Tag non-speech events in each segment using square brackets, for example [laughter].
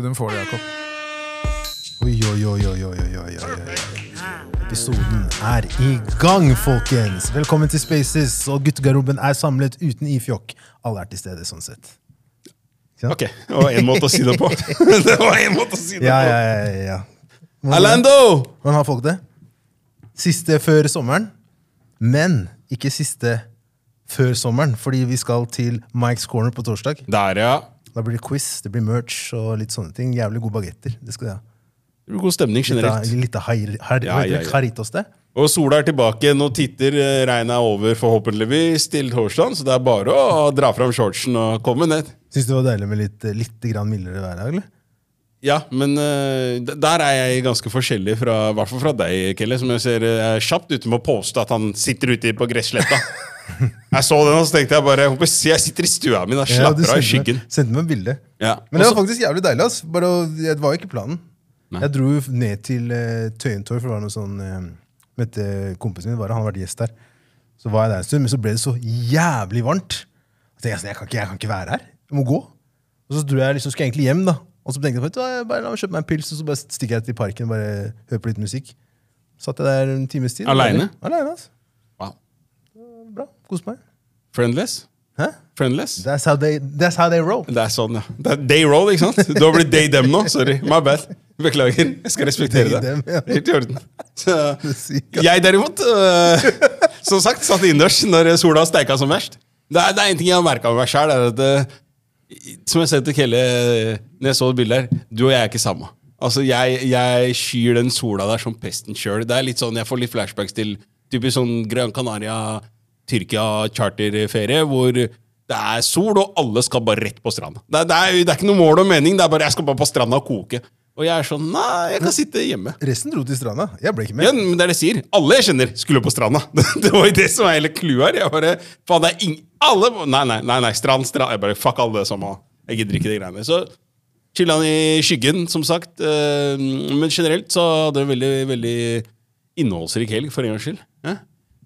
Så den får du, Jakob. Oi, oi, oi, oi, oi, oi, oi. oi. Episoden er i gang, folkens! Velkommen til Spaces. Og guttegarderoben er samlet uten ifjokk. Alle er til stede, sånn sett. Ja? Ok. Det var én måte å si det på. [laughs] det var én måte å si det ja, på! Ja, ja, ja. Alando! Hvordan har folk det? Siste før sommeren. Men ikke siste før sommeren, fordi vi skal til Mikes Corner på torsdag. Der, ja. Da blir det quiz, det blir merch og litt sånne ting. Jævlig gode bagetter. Det skal jeg ha. Det blir god stemning Litt av- generelt. Litt av har, har, Ja, ja, det? ja. Det? Og sola er tilbake. Nå titter eh, regnet er over, forhåpentligvis, til torsdag. Så det er bare å dra fram shortsen og komme ned. Syns du det var deilig med litt, litt grann mildere vær? eller? Ja, men uh, der er jeg ganske forskjellig fra, hvert fall fra deg, Kelle. Som jeg ser eh, er kjapt ute med å påstå at han sitter ute på gressletta. [laughs] jeg så den, og så tenkte jeg bare jeg sitter i stua mi og Ja, slapper av i skyggen. meg- Sendte meg bilde. Ja. Men det var faktisk jævlig deilig. ass. Bare, det var jo ikke planen. Nei. Jeg dro ned til uh, Tøyentorg, for det var noe sånn uh, Møtte kompisen min, var, han har vært gjest der. Så var jeg der en stund, men så ble det så jævlig varmt. Så jeg, jeg, kan ikke, jeg kan ikke være her. Jeg må gå. Og så dro jeg liksom, skulle jeg egentlig hjem, da. Og så tenkte jeg, jeg bare la meg kjøpe meg en pils, og så bare stikker jeg til parken og bare hører på litt musikk. Satt jeg der en times tid. Alene? Alene, altså. Bra. Kos meg. Friendless? Hæ? Friendless? That's how they, that's how they roll. Det er sånn, ja. Det er day roll, ikke sant? Du har blitt day dem nå. Sorry. My bad. Beklager. Jeg skal respektere ja. Helt i orden. Så, [laughs] jeg derimot, uh, som sagt, satt innendørs når sola steika som verst. Det er, det er en ting jeg har merka med meg sjæl. øh, Som jeg sa til Kelle når jeg så det bildet her, du og jeg er ikke samme. Altså, jeg, jeg skyr den sola der som pesten sjøl. Det er litt sånn, jeg får litt flashbacks til typisk sånn Gran Canaria, Tyrkia charterferie, hvor det er sol, og alle skal bare rett på stranda. Det, det, er, det er ikke noe mål og mening, det er bare jeg skal bare på stranda og koke. Og jeg er sånn Nei, jeg kan sitte hjemme. Resten dro til stranda. Jeg ble ikke med. Ja, men det er det jeg sier. Alle jeg kjenner, skulle på stranda. [laughs] Det var jo det som er hele clouet her. Jeg bare, faen, det er ing alle, Nei, nei, nei, nei, strand, strand. Jeg bare, fuck alle det samme. Jeg gidder ikke de greiene. Så chilla han i skyggen, som sagt. Eh, Men generelt så hadde jeg en veldig, veldig innholdsrik helg, for en gangs skyld.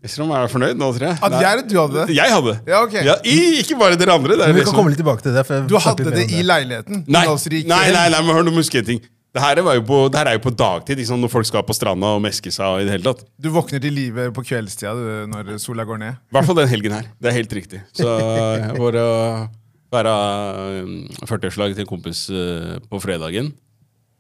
Ja? Esrom er fornøyd nå, tror jeg. At jeg du hadde det? Jeg hadde. Ja, ok. i, ikke bare dere andre. Det vi det kan komme litt tilbake til det. for Du hadde det i leiligheten? Nei, nei, nei, nei, men hør nå, husk en ting. Det her, er jo på, det her er jo på dagtid, liksom, når folk skal på stranda og meske seg. og i det hele tatt. Du våkner til live på kveldstida du, når sola går ned? I hvert fall den helgen her. Det er helt riktig. Så [laughs] jeg var å være um, 40-årslag til en kompis uh, på fredagen.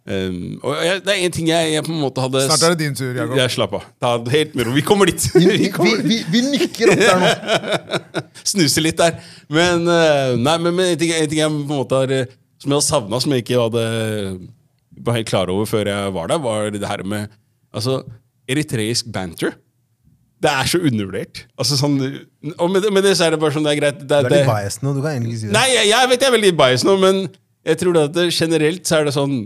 Um, og jeg, det er en ting jeg, jeg på en måte hadde Snart er det din tur, Jakob. Jeg Slapp av. Ta det helt med ro. Vi kommer dit. Vi, [laughs] Vi vi, vi, vi nikker opp der nå. [laughs] Snuser litt der. Men, uh, nei, men, men en, ting, en ting jeg på en måte har uh, Som jeg har savna, som jeg ikke hadde var helt klar over før jeg var der, var det her med altså, eritreisk banter. Det er så undervurdert. Altså, sånn, og med, det- med det så er det bare sånn, det er greit. Det, Du er litt biased nå. Du kan egentlig si det. Nei, jeg, jeg vet jeg er veldig bias nå, men jeg tror det at det, generelt så er det sånn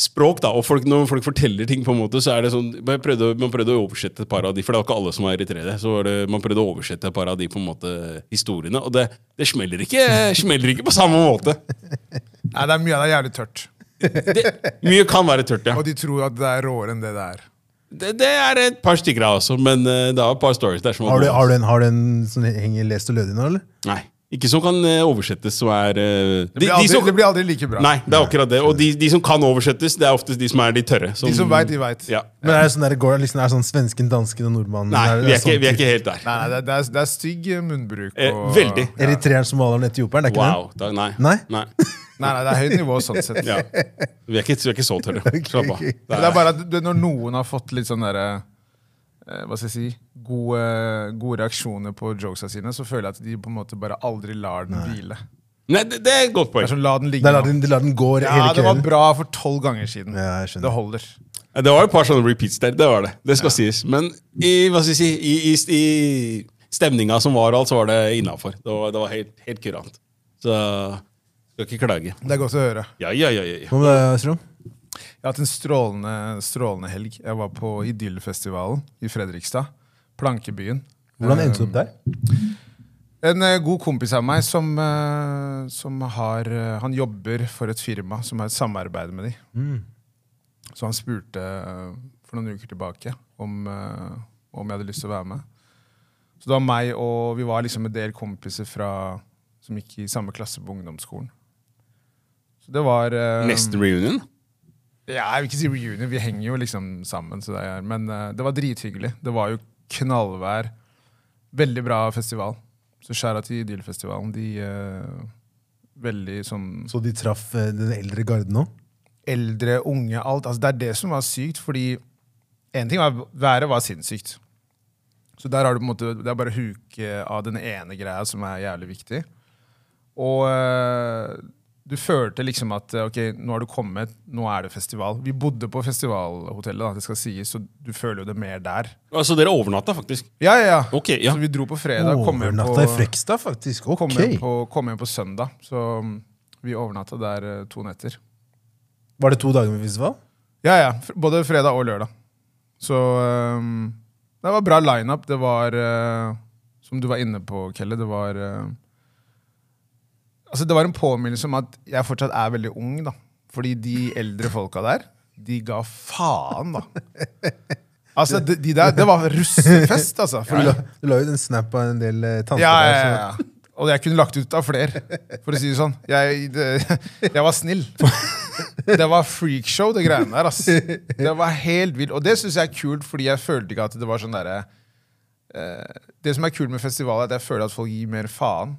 Språk, da, og folk, når folk forteller ting, på en måte, så er det sånn Man prøvde, man prøvde å oversette et par av de, for det var ikke alle som var eritreere. Så var det, man prøvde å oversette et par av de på en måte historiene, og det, det smeller, ikke, smeller ikke på samme måte. Nei, det er Mye av det er jævlig tørt. Det, mye kan være tørt, ja. Og de tror at det er råere enn det det er. Det, det er et par stykker av også, men eh, det er et par stories der som Har du, har du en, har du en som henger lest og lødig nå, eller? Nei. Ikke som kan eh, oversettes, så er de, Det blir aldri, som, det blir aldri like bra. Nei, det er akkurat det. Og de, de som kan oversettes, det er oftest de som er de tørre. De som veit, de veit. Ja. Men er det sånn der, går det liksom, er sånn svensken, dansken og nordmannen? Nei, Er vi det er, ikke, vi er ikke helt der. Nei, det, det, er, det er stygg munnbruk. Eh, Og, veldig. Ja. Eritreeren, somalieren, etioperen? Det er ikke Wow. Da, nei. Nei? nei. Nei, nei, det er høyt nivå sånn sett. [laughs] Ja. Vi, er ikke, vi er ikke så tørre. [laughs] Slapp av. Det er... det er bare at det, når noen har fått litt sånn derre eh, Hva skal jeg si gode, gode reaksjoner på jokesa sine, så føler jeg at de på en måte bare aldri lar den hvile. nei, det, det er et godt Det poeng. er sånn, la den ligge De lar den, de lar den gå Ja, hele det var bra for tolv ganger siden. Ja, jeg skjønner. Det holder. Det var et par sånne repeats der. Det var det. Det skal sies. Men i, hva skal jeg si, i, i, i stemninga som var, alt, så var det innafor. Det var, det var helt, helt kurant. Så skal ikke klage. Det er godt å høre. Ja, ja, ja. ja, ja. Hva med deg, Strom? Jeg har hatt en strålende, strålende helg. Jeg var på Idyllfestivalen i Fredrikstad. Plankebyen. Hvordan endte du opp der? En eh, god kompis av meg som, eh, som har eh, Han jobber for et firma som har et samarbeid med dem. Så han spurte for noen uker tilbake om, om jeg hadde lyst til å være med. Så det var meg og vi var liksom en del kompiser fra, som gikk i samme klasse på ungdomsskolen. Så Så det var Neste reunion? Ja, jeg vil ikke si reunion, vi henger jo liksom sammen. Så det er, men uh, det var drithyggelig. Det var jo knallvær. Veldig bra festival. Så skjæra til Idyllfestivalen. De uh, Veldig sånn Så de traff uh, den eldre garden òg? eldre, unge, alt. Altså, det er det som var sykt, fordi en ting var været var sinnssykt. Så der har du på en måte, Det er bare å huke av den ene greia som er jævlig viktig. Og du følte liksom at ok, nå har du kommet, nå er det festival. Vi bodde på festivalhotellet, da, det skal sies, så du føler jo det mer der. Altså, dere overnatta, faktisk? Ja, ja, ja. Ok, ja. Så vi dro på fredag. Overnatta i på, Frekstad, faktisk. Ok. kom hjem på, kom hjem på søndag. Så mm, vi overnatta der øh, to netter. Var det to dager med festival? Ja, ja. Både fredag og lørdag. Så um, det var bra lineup. Det var uh, Som du var inne på, Kelle, det var eh, Altså, det var en påminnelse om at jeg fortsatt er veldig ung, da. Fordi de eldre folka der, de ga faen, da. Altså, de, de der, Det var russefest, altså. Du Fordi, la, du la ut en snap av en del uh, tanter ja, ja, ja, ja. Og jeg kunne lagt ut av flere, for å si det sånn. Jeg, det, jeg var snill. Det var freakshow, det greiene der. ass. Det var helt vilt. Og det syns jeg er kult, fordi jeg følte ikke at det var sånn derre uh, Det som er kult med festivalet, er at jeg føler at folk gir mer faen.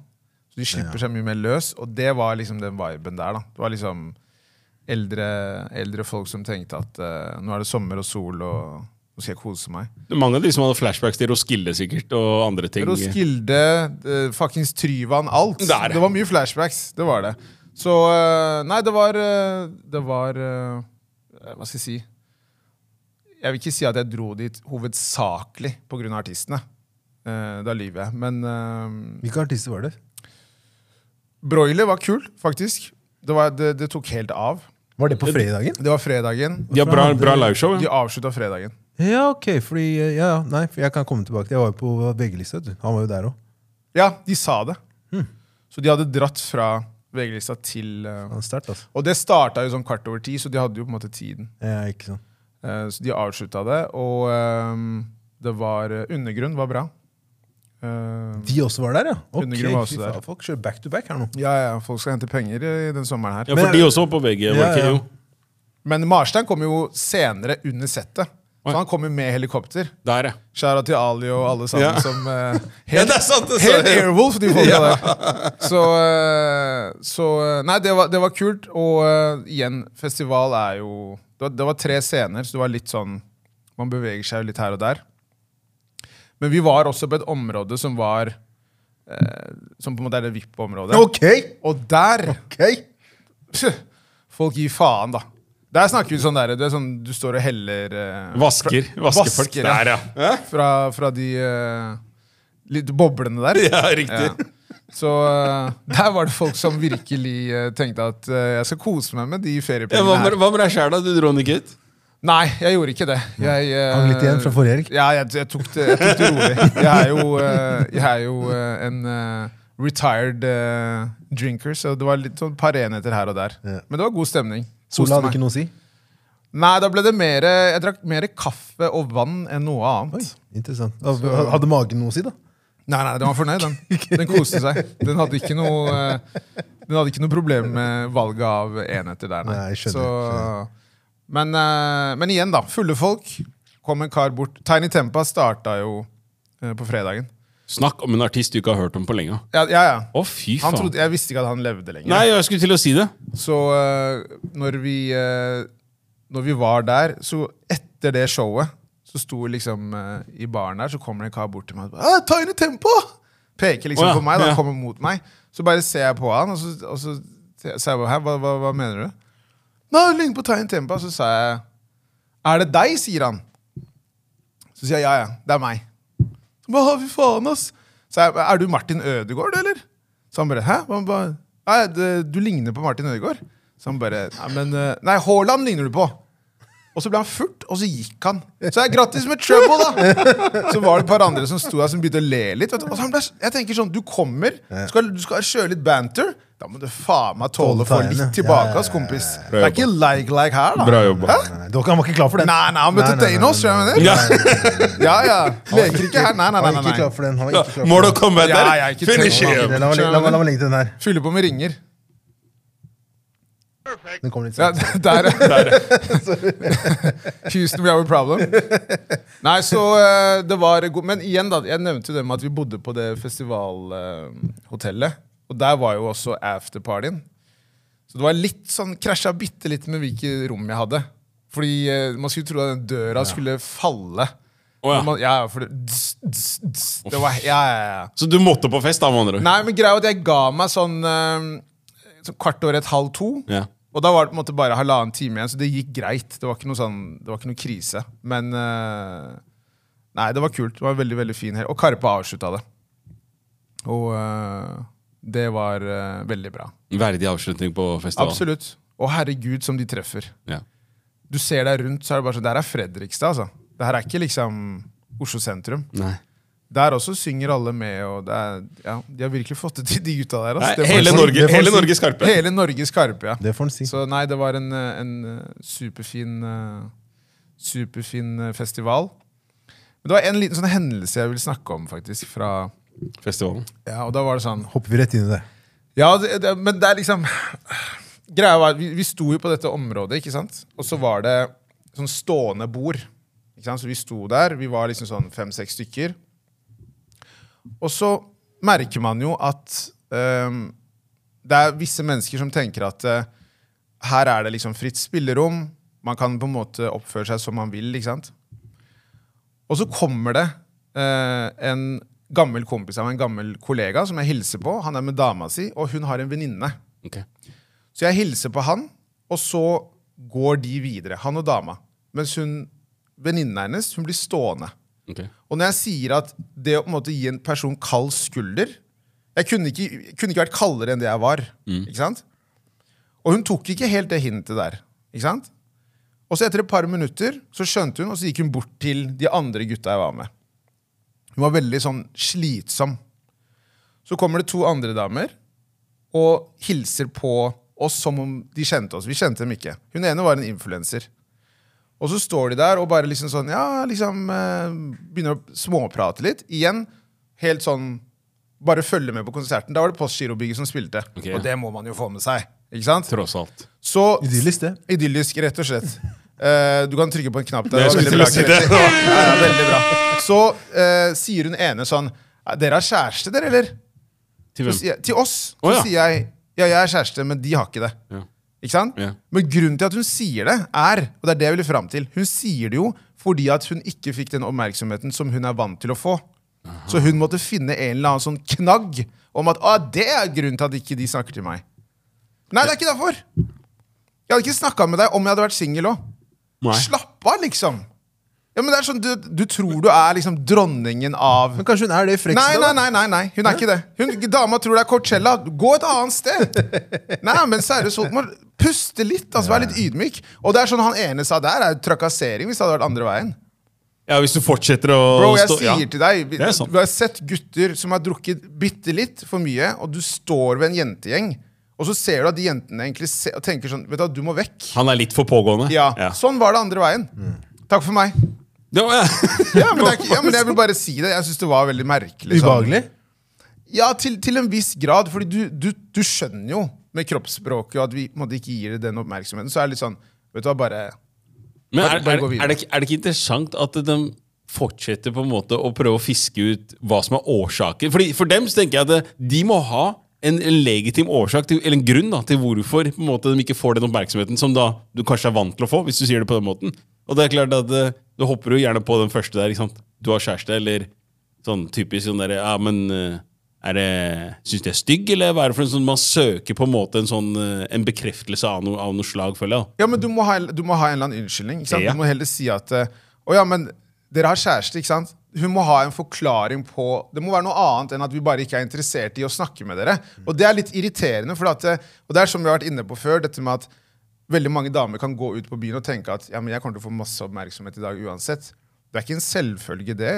Så De slipper seg mye mer løs, og det var liksom den viben der. da. Det var liksom eldre, eldre folk som tenkte at uh, nå er det sommer og sol, og nå skal jeg kose meg. Mange av de som hadde flashbacks til Roskilde sikkert, og andre ting. Roskilde, uh, fuckings Tryvann, alt. Det er det. Det var mye flashbacks. Det var det. Så uh, Nei, det var uh, Det var Hva skal jeg si? Jeg vil ikke si at jeg dro dit hovedsakelig pga. artistene. Uh, da lyver jeg. Men Hvilke artister var det? Broiler var kul, faktisk. Det, var, det, det tok helt av. Var det på fredagen? Det var fredagen. De har bra, bra liveshow. De avslutta fredagen. Ja, ok, fordi eh, ja, ja, Nei, for jeg kan komme tilbake til Jeg var jo på VG-lista. Han var jo der òg. Ja, de sa det. Så de hadde dratt fra VG-lista til uh, Han er altså. Og det starta jo sånn kvart over ti, så de hadde jo på en måte tiden. Ja, ikke sant. Uh, Så de avslutta det, og um, det var uh, Undergrunn var bra. Eh, De også var der, ja? Ok, var der. Folk kjører back to back her nå. ja, ja, folk skal hente penger i den sommeren her. Ja, for Men- de også var på VG. Ja, ikke ja. jo? Men Marstein kom jo senere under settet. Så han kom jo med helikopter. Der, ja. Skjæra til Ali og alle sammen Ja. som [laughs] Ja, Helt, det er sant! Det, helt. Airwolf, de folka [laughs] der. Så, uh, så Nei, det var, det var kult. Og uh, igjen, festival er jo det var, det var tre scener, så det var litt sånn Man beveger seg jo litt her og der. Men vi var også på et område som var eh, Som på en måte er det VIP-området. Ok! Og der okay. [laughs] Folk gir faen, da. Der snakker vi sånn der, det er sånn du står og heller eh, Vasker. Vaskefolk. Vasker, ja. Der, ja. fra, fra de eh, litt boblene der. [laughs] Ja, riktig. Ja. Så uh, der var det folk som virkelig uh, tenkte at uh, jeg skal kose meg med de Ja, hva, feriepengene med, hva med deg sjæl, da? Du dro den ikke ut? Nei, jeg gjorde ikke det. Jeg, eh, Hang litt igjen fra forrige helg. Ja, jeg, jeg, tok det, jeg tok det rolig. Jeg er jo, eh, jeg er jo eh, en retired drinker, så det var litt sånn par enheter her og der. Men det var god stemning. Sola hadde ikke noe å si? Nei, da ble det mer Jeg drakk mer kaffe og vann enn noe annet. Oi, interessant. Hadde hadde magen noe å si, da? Nei, nei, den var fornøyd, den. [laughs] Den koste seg. Den hadde ikke noe Den hadde ikke noe problem med valget av enheter der, nei. Nei, jeg skjønner, Så, skjønner. Men, eh, men igjen, da. Fulle folk. Kom en kar bort. Tiny Tempa starta jo eh, på fredagen. Snakk om en artist du ikke har hørt om på lenge. Ja, ja. ja. Å, fy Han faen. trodde, jeg visste ikke at han levde lenger. Nei, jeg skulle til å si det. Så eh, når vi Når vi var der, så etter det showet Så sto liksom i baren der, så kommer det en kar bort til meg og bare, ah, Tiny Tempo! Peker liksom oh, ja, på meg, da, kommer mot meg. Så bare ser jeg på han, og så, og så sier jeg bare, hva, hva, hva mener du? Nei, ligner på Tiny Tempa. Så sa jeg Er det deg? sier han. Så sier jeg ja, ja, det er meg. Så bare, fy faen, ass. Så jeg, er du Martin Ødegaard, eller? Så han bare, hæ? Han bare, Nei, det, du ligner på Martin Ødegaard. Så han bare, nei, men, eh, nei, Haaland ligner du på. Og så ble han furt, og så gikk han. Så jeg, grattis med trouble, da! Så var det et par andre som sto der som begynte å le litt. Vet du. Og så han ble, jeg tenker sånn, Du kommer, skal, du skal kjøre litt banter. Da må du faen meg tåle å få litt tilbake. Kompis. Bra Det er ikke like-like her, da. Bra jobba. Dere- var ikke klar for den. Nei, nei, han møtte nei, skjønner du? Ja. Ja, ja. Leker ikke her. Nei, nei, nei. var ikke nei, klar nei. for den. Han var ikke klar for Må du komme Ja, etter? jeg er Finish him! La meg- legge til den her. Fylle på med ringer. Den kom litt Ja, [laughs] der, der, [laughs] Houston, we have a problem. Nei, så eh, det var god Men igjen, da. Jeg nevnte jo det med at vi bodde på det festivalhotellet. Og der var jo også afterpartyen. Så det var litt sånn krasja bitte litt med hvilket rom jeg hadde. Fordi eh, man skulle tro at den døra skulle falle. Å, ja. Men Man, ja, for det, dss, dss, dss, det var, ja, ja, ja. Så du måtte på fest, da, med andre ord? Nei, men greia var at jeg ga meg sånn, eh, sånn kvart over et halv to. Ja. Og da var det på en måte bare halvannen time igjen, så det gikk greit. Det var ikke noe, sånn, det var ikke noe krise. Men eh, Nei, det var kult. Det var veldig, veldig fin helg. Og Karpe avslutta det. Og eh, det var uh, veldig bra. Verdig avslutning på festivalen. Absolutt. Og herregud, som de treffer. Ja. Du ser deg rundt, så er det bare sånn Der er Fredrikstad, altså. Det her er ikke liksom Oslo sentrum. Nei. Der også synger alle med, og det er, ja, de har virkelig fått det til, de gutta der. Altså. Nei, hele. Norge, hele si. Norge skarpe. Hele Norge skarpe, ja. Det får han si. Så nei, det var en, eh, en eh, superfin, superfin festival. Men det var en liten sånn hendelse jeg vil snakke om, faktisk. Fra, Festivalen. ja, og da var det sånn Hopper vi rett inn i det. Ja, det, det, men det er liksom Greia var, vi, vi sto jo på dette området, ikke sant? Og så var det sånn stående bord. Ikke sant? Så vi sto der. Vi var liksom sånn fem-seks stykker. Og så merker man jo at um, det er visse mennesker som tenker at uh, her er det liksom fritt spillerom. Man kan på en måte oppføre seg som man vil. ikke sant? Og så kommer det uh, en gammel kompis av en gammel kollega som jeg hilser på. Han er med dama si, og hun har en venninne. Okay. Så jeg hilser på han, og så går de videre, han og dama. Mens hun, venninnen hennes hun blir stående. Okay. Og når jeg sier at det å på en måte gi en person kald skulder Jeg kunne ikke, kunne ikke vært kaldere enn det jeg var. ikke sant? Og hun tok ikke helt det hintet der. ikke sant? Og så etter et par minutter så skjønte hun, og så gikk hun bort til de andre gutta jeg var med. Hun var veldig sånn slitsom. Så kommer det to andre damer og hilser på oss som om de kjente oss. Vi kjente dem ikke. Hun ene var en influenser. Og så står de der og bare liksom sånn, ja, liksom eh, begynner å småprate litt. Igjen, helt sånn Bare følge med på konserten. Da var det Postgirobygget som spilte. Okay. Og det må man jo få med seg. Ikke sant? Tross alt. Så Idyllisk, det. Idyllisk, rett og slett. Eh, du kan trykke på en knapp der. Det var veldig bra. si det. Ja, ja, veldig bra. Så uh, sier hun ene sånn Dere har kjæreste, dere, eller? Til hvem? jeg, til oss. Så oh, ja. sier jeg ja, jeg er kjæreste, men de har ikke det. Ja. Ikke sant? Men grunnen til at hun sier det, er Og det er det jeg vil fram til Hun sier det jo fordi at hun ikke fikk den oppmerksomheten som hun er vant til å få. Så hun måtte finne en eller annen sånn knagg om at ah, det er grunnen til at ikke de snakker til meg. Nei, det er ikke derfor! Jeg hadde ikke snakka med deg om jeg hadde vært singel òg. Nei. Slapp av, liksom. Ja, men det er sånn, du, du tror du er liksom dronningen av Men kanskje hun er det i Frekstad? nei, nei, nei, nei, nei, hun er ikke det. Hun, dama tror det er Coachella. Gå et annet sted! [laughs] Nei, men seriøst, folk må puste litt. altså, Vær litt ydmyk. Og det er sånn han ene sa der, er jo trakassering hvis det hadde vært andre veien. Ja, hvis du fortsetter å Bro, jeg stå sier ja. til deg, vi, Det er sant. du har sett gutter som har drukket bitte litt for mye, og du står ved en jentegjeng, og så ser du at de jentene egentlig se, og tenker sånn Vet du du må vekk. Han er litt for pågående. Ja, ja. Sånn var det andre veien. Takk for meg. Ja, ja. Ja, men, det er ja, men jeg vil bare si det. Jeg syns det var veldig merkelig. sånn. Ubehagelig? Ja, til, til en viss grad. Fordi du, du, du skjønner jo med kroppsspråket og at vi måtte ikke gir det den oppmerksomheten. Så er det litt sånn Vet du hva, bare Men er, bare er, gå videre. er, det, er det ikke interessant at de fortsetter på en måte å prøve å fiske ut hva som er årsaken? Fordi For dem så tenker jeg at de må ha en, en legitim årsak, til, eller en grunn da, til hvorfor på en måte, de ikke får den oppmerksomheten som da du kanskje er vant til å få. hvis du sier det på den måten. Og det er klart at eh, Du hopper jo gjerne på den første der. ikke sant? Du har kjæreste, eller sånn typisk sånn derre ja, men eh, er det, Syns jeg er stygg, eller hva er det for en sånn Man søker på en måte en sånn eh, En bekreftelse av noe, av noe slag, føler jeg. Ja, men du må ha, du må ha en eller annen unnskyldning. Ikke sant? Ja. Du må heller si at Å ja, men dere har kjæreste, ikke sant? Hun må ha en forklaring på Det må være noe annet enn at vi bare ikke er interessert i å snakke med dere. Og det er litt irriterende, for at, eh, og det er som vi har vært inne på før, dette med at veldig mange damer kan gå ut på byen og tenke at ja, men jeg kommer til å få masse oppmerksomhet i dag uansett. Det er ikke en selvfølge, det.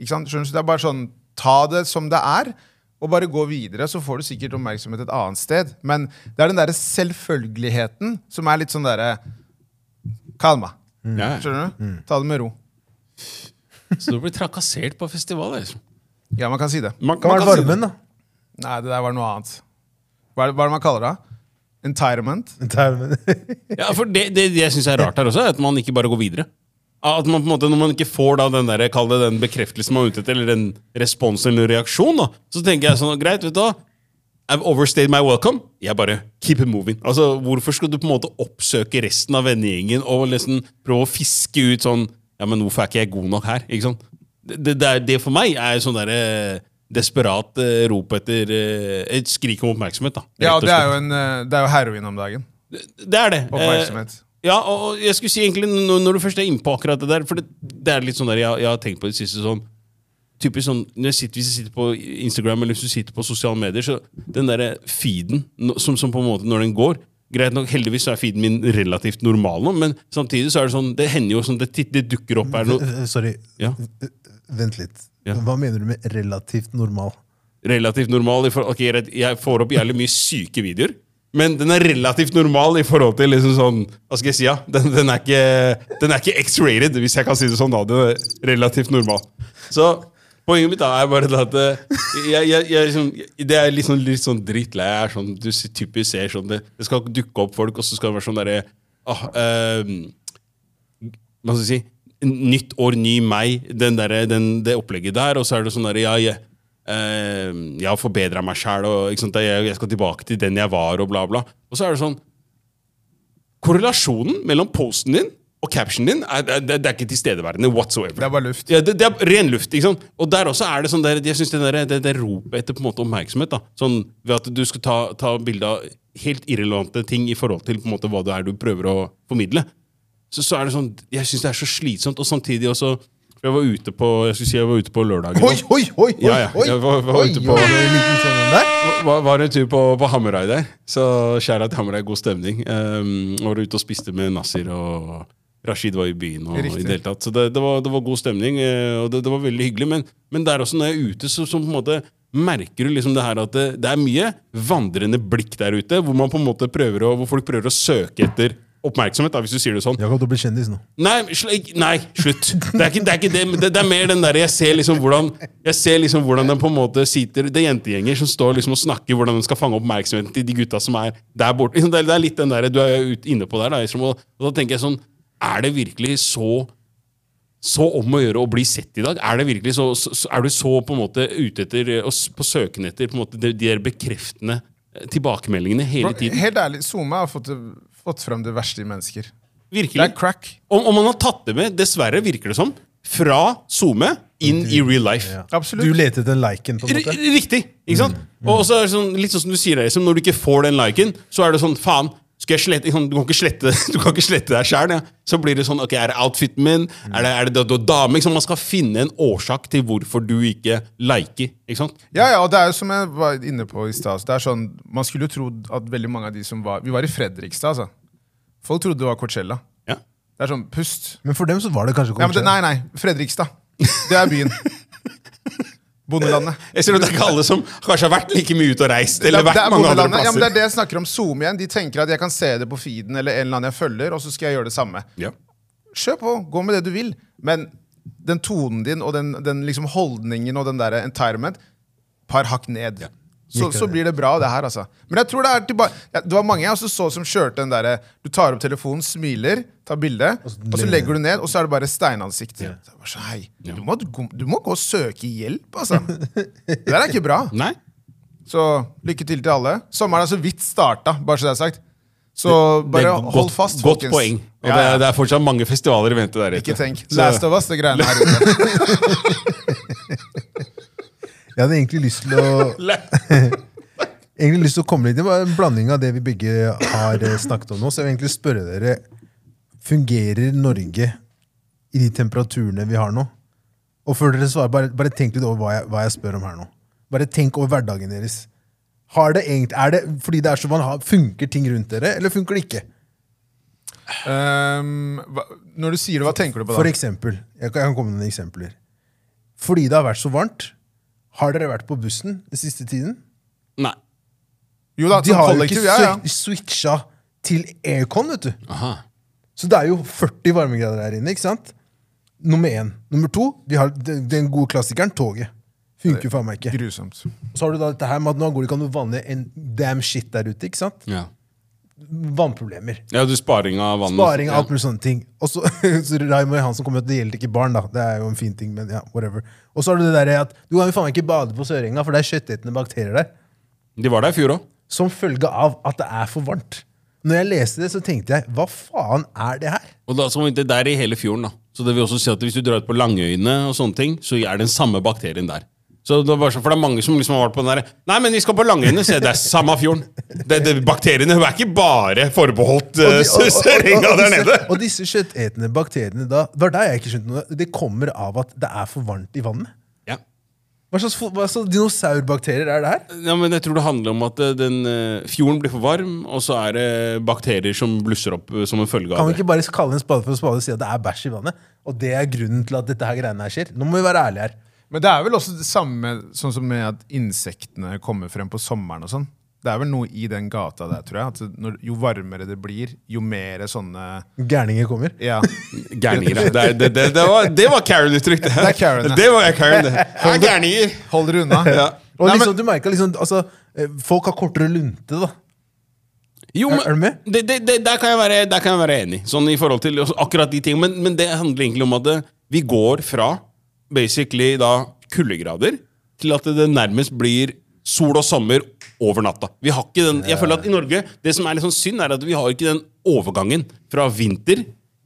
Ikke sant? Skjønner du? Det er bare sånn, Ta det som det er, og bare gå videre. Så får du sikkert oppmerksomhet et annet sted. Men det er den derre selvfølgeligheten som er litt sånn derre Kalma. Ja. Skjønner du? Ta det med ro. Så du blir trakassert på festival? Liksom. Ja, man kan si det. Man, Kan man være si det. varmen, da. Nei, det der var noe annet. Hva er det, hva er det man kaller det? Entitlement. [laughs] Ja, for det, det, det jeg syns er rart her også, er at man ikke bare går videre. At man på en måte, Når man ikke får da den der, kall det den bekreftelsen man er ute etter, eller en respons eller en reaksjon, da, så tenker jeg sånn Greit, vet du hva. I've overstayed my welcome. Jeg bare keep it moving. Altså, Hvorfor skal du på en måte oppsøke resten av vennegjengen og liksom prøve å fiske ut sånn Ja, men hvorfor er ikke jeg god nok her? Ikke sant? Det, det, det, for meg er sånn derre desperat eh, rop etter eh, Et skrik om oppmerksomhet, da. Ja, det er jo, en, eh, det er jo heroin om dagen. Det er det. Eh, Oppmerksomhet. ja, og og jeg skulle si egentlig, når, når du først er inne på akkurat det der For det, det er litt sånn der jeg, jeg har tenkt på det siste sånn Typisk sånn, når jeg sitter, Hvis jeg sitter på Instagram eller hvis du sitter på sosiale medier, så den der feeden no- som, som på en måte når den går Greit nok, Heldigvis så er feeden min relativt normal nå, men samtidig så er det sånn Det hender jo sånn det, det dukker opp her noe Sorry, ja, vent litt. Ja. Hva mener du med relativt normal? Relativt normal Ok, Jeg får opp jævlig mye syke videoer. Men den er relativt normal i forhold til liksom sånn Hva skal jeg si? ja? Den, den er ikke, den er ikke X-rated, hvis jeg kan si det sånn. da Den er relativt normal. Så poenget mitt er bare at eh, jeg, jeg, jeg, liksom, Det er litt sånn, litt sånn drittlei. Sånn, Du typisk ser sånn det, det skal dukke opp folk, og så skal det være sånn derre ah, ehm, hva skal jeg si, nytt år, ny meg, den der, den, det opplegget der. Og så er det sånn der, ja, jeg, eh, jeg har forbedra meg sjæl, og jeg skal tilbake til den jeg var, og bla, bla. Og så er det sånn Korrelasjonen mellom posten din og captionen din er, det, det er ikke tilstedeværende whatsoever. Det er bare luft. Ja, det, det er ren luft. ikke sant? Og der også er det sånn der, jeg synes det, der, det, det ropet etter på en måte oppmerksomhet. da, sånn Ved at du skal ta, ta bilde av helt irrelevante ting i forhold til på en måte hva det er du prøver å formidle. Så, så er det sånn, Jeg syns det er så slitsomt, og samtidig også Jeg var ute på jeg skulle si jeg var ute på lørdagen. Oi, oi, oi! oi, Ja, ja, jeg var- var ute på- var oi, sånn var, en tur på, på Hamarøy der. Så kjære til Hamarøy, god stemning. Um, var ute og spiste med Nasir og Rashid var i byen. og Riktig. i det hele tatt. Så det, det, var, det var god stemning, eh, og det, det var veldig hyggelig. Men, men der også, når jeg er ute, så, så på en måte merker du liksom det her at det, det er mye vandrende blikk der ute, hvor, man på en måte prøver å, hvor folk prøver å søke etter oppmerksomhet, da, hvis du sier det sånn. Jakob, du blir kjendis nå. Nei, sl nei, slutt. Det er ikke det. Er ikke det. det, er mer den der, Jeg ser liksom hvordan Jeg ser liksom hvordan den på en måte sitter Det er jentegjenger som står liksom og snakker hvordan de skal fange oppmerksomheten til de gutta som er der borte. Liksom, Det er, litt den der du er ute inne på der. Da, og da tenker jeg sånn Er det virkelig så så om å gjøre å bli sett i dag? Er det virkelig så, så, så Er du så på en måte ute etter og på søken etter på en måte de, de der bekreftende eh, tilbakemeldingene hele tiden? Helt ærlig, SoMe har fått, fått frem det verste i mennesker. Virkelig. Det er crack. Om, om man har tatt det med, dessverre virker det som, fra SoMe inn i real life. Ja. Absolutt. Du leter etter den liken, på en R måte? riktig! ikke sant? Og så er det sånn, litt sånn som du sier, der, liksom, når du ikke får den liken, så er det sånn faen. Skal jeg slette, sånn, du kan ikke slette, [laughs] du kan ikke slette deg sjæl. Ja. Så blir det sånn ok, Er det outfiten min? Er det, er det da dame? Liksom. Man skal finne en årsak til hvorfor du ikke liker. ikke sant? Ja, ja, og det er jo som jeg var inne på i stad. det sånn, Man skulle jo trodd at veldig mange av de som var Vi var i Fredrikstad, altså. Folk trodde det var Coachella. Ja. Det er sånn, pust. Men for dem så var det kanskje Ja, det, nei, nei. Fredrikstad. Det er byen. [laughs] Bondelandet. Jeg ser at Det er ikke alle som kanskje har vært like mye ute og reist. eller vært mange andre plasser. Ja, men det er det jeg snakker om Zoom igjen. De tenker at jeg kan se det på feeden eller en eller annen jeg følger, og så skal jeg gjøre det samme. Ja. Kjør på, gå med det du vil. Men den tonen din og den, den liksom holdningen og den der entirement, par hakk ned. Så, så blir det bra, det her, altså. Men jeg tror det er tilbake ja, Det var mange jeg også så som kjørte den derre Du tar opp telefonen, smiler, tar bilde, og så legger du ned, og så er det bare steinansikt. Så jeg så, hei, du, må, du må gå og søke hjelp, altså. Det der er ikke bra. [laughs] Nei? Så lykke til til alle. Sommeren er så vidt starta, bare så det er sagt. Så Det bare er hold godt, fast, godt folkens. poeng. Og Ja, det, er, det er fortsatt mange festivaler i vente der ute. Ikke tenk. Last of Us, det greiene her ute. [laughs] Jeg hadde egentlig lyst til å [laughs] [laughs] egentlig lyst til å komme litt Det var en blanding av det vi begge har eh, snakket om nå. Så jeg vil egentlig spørre dere Fungerer Norge i de temperaturene vi har nå? Og før dere svarer, bare, bare tenk litt over hva jeg, hva jeg spør om her nå. Bare tenk over hverdagen deres. Har det egentlig, er det fordi det er så man har, Funker ting rundt dere, eller funker det ikke? Um, hva, når du sier det, hva tenker du på da? For eksempel, jeg kan jeg kan komme med noen eksempler. Fordi det har vært så varmt, har dere vært på bussen den siste tiden? Nei. jo da, De har jo ikke ja, ja. switcha til aircon, vet du. Aha. Så det er jo 40 varmegrader her inne, ikke sant? Nummer én. Nummer to, de har den, gode klassikeren, toget. Funker faen meg ikke. Grusomt. Så har du da dette her med at nå går det ikke an å vanne en damn shit der ute, ikke sant? Ja. Vannproblemer. Ja, du sparing av vann. Sparing, ja. alt mulig sånne ting. Og så, [laughs] så Raymond Johansen kommer ut at det gjelder ikke barn, da. Det er jo en fin ting, men ja, whatever. Og så har du det der at du kan jo faen ikke bade på Sørenga, for det er kjøttetende bakterier der. De var der i fjor òg. Som følge av at det er for varmt. Når jeg leste det, så tenkte jeg hva faen er det her? Og da så det der i hele fjorden. da. Så det vil også si at Hvis du drar ut på Langøyene, og sånne ting, så er det den samme bakterien der. Så det var så, for det er mange som liksom har vært på den der Nei, men vi skal på Langøyene! Se, det er samme fjorden! Det, det, bakteriene er ikke bare forbeholdt uh, der nede! Og disse kjøttetende bakteriene da, det var der jeg ikke skjønte noe. Det kommer av at det er for varmt i vannet. Ja. Hva slags, hva slags dinosaurbakterier er det her? ja, men Jeg tror det handler om at eh, den eh, fjorden blir for varm, og så er det bakterier som blusser opp som en følge av det. Kan vi ikke bare kalle en spade for en spade og si at det er bæsj i vannet? Og det er grunnen til at dette her greiene her skjer? Nå må vi være ærlige her. Men det er vel også det samme sånn som med at insektene kommer frem på sommeren og sånn. Det er vel noe i den gata der, tror jeg. At når, jo varmere det blir, jo mer sånne Gærninger kommer. Ja. Gærninger. ja. Det, er- det, det, det var, det var Karen-uttrykk. Det, Det er Karen, det var jeg Karen. Det er gærninger. Hold dere unna. Ja. Og Nei, liksom, men- du merker liksom, altså, eh, Folk har kortere lunte, da. Jo, Er- men, er du med? Det, det, det, der, kan jeg være, der kan jeg være enig. Sånn i forhold til akkurat de tingene. Men, men det handler egentlig om at vi går fra basically da kuldegrader til at det nærmest blir sol og sommer over natta. Vi har ikke den, jeg føler at i Norge, Det som er litt sånn synd, er at vi har ikke den overgangen fra vinter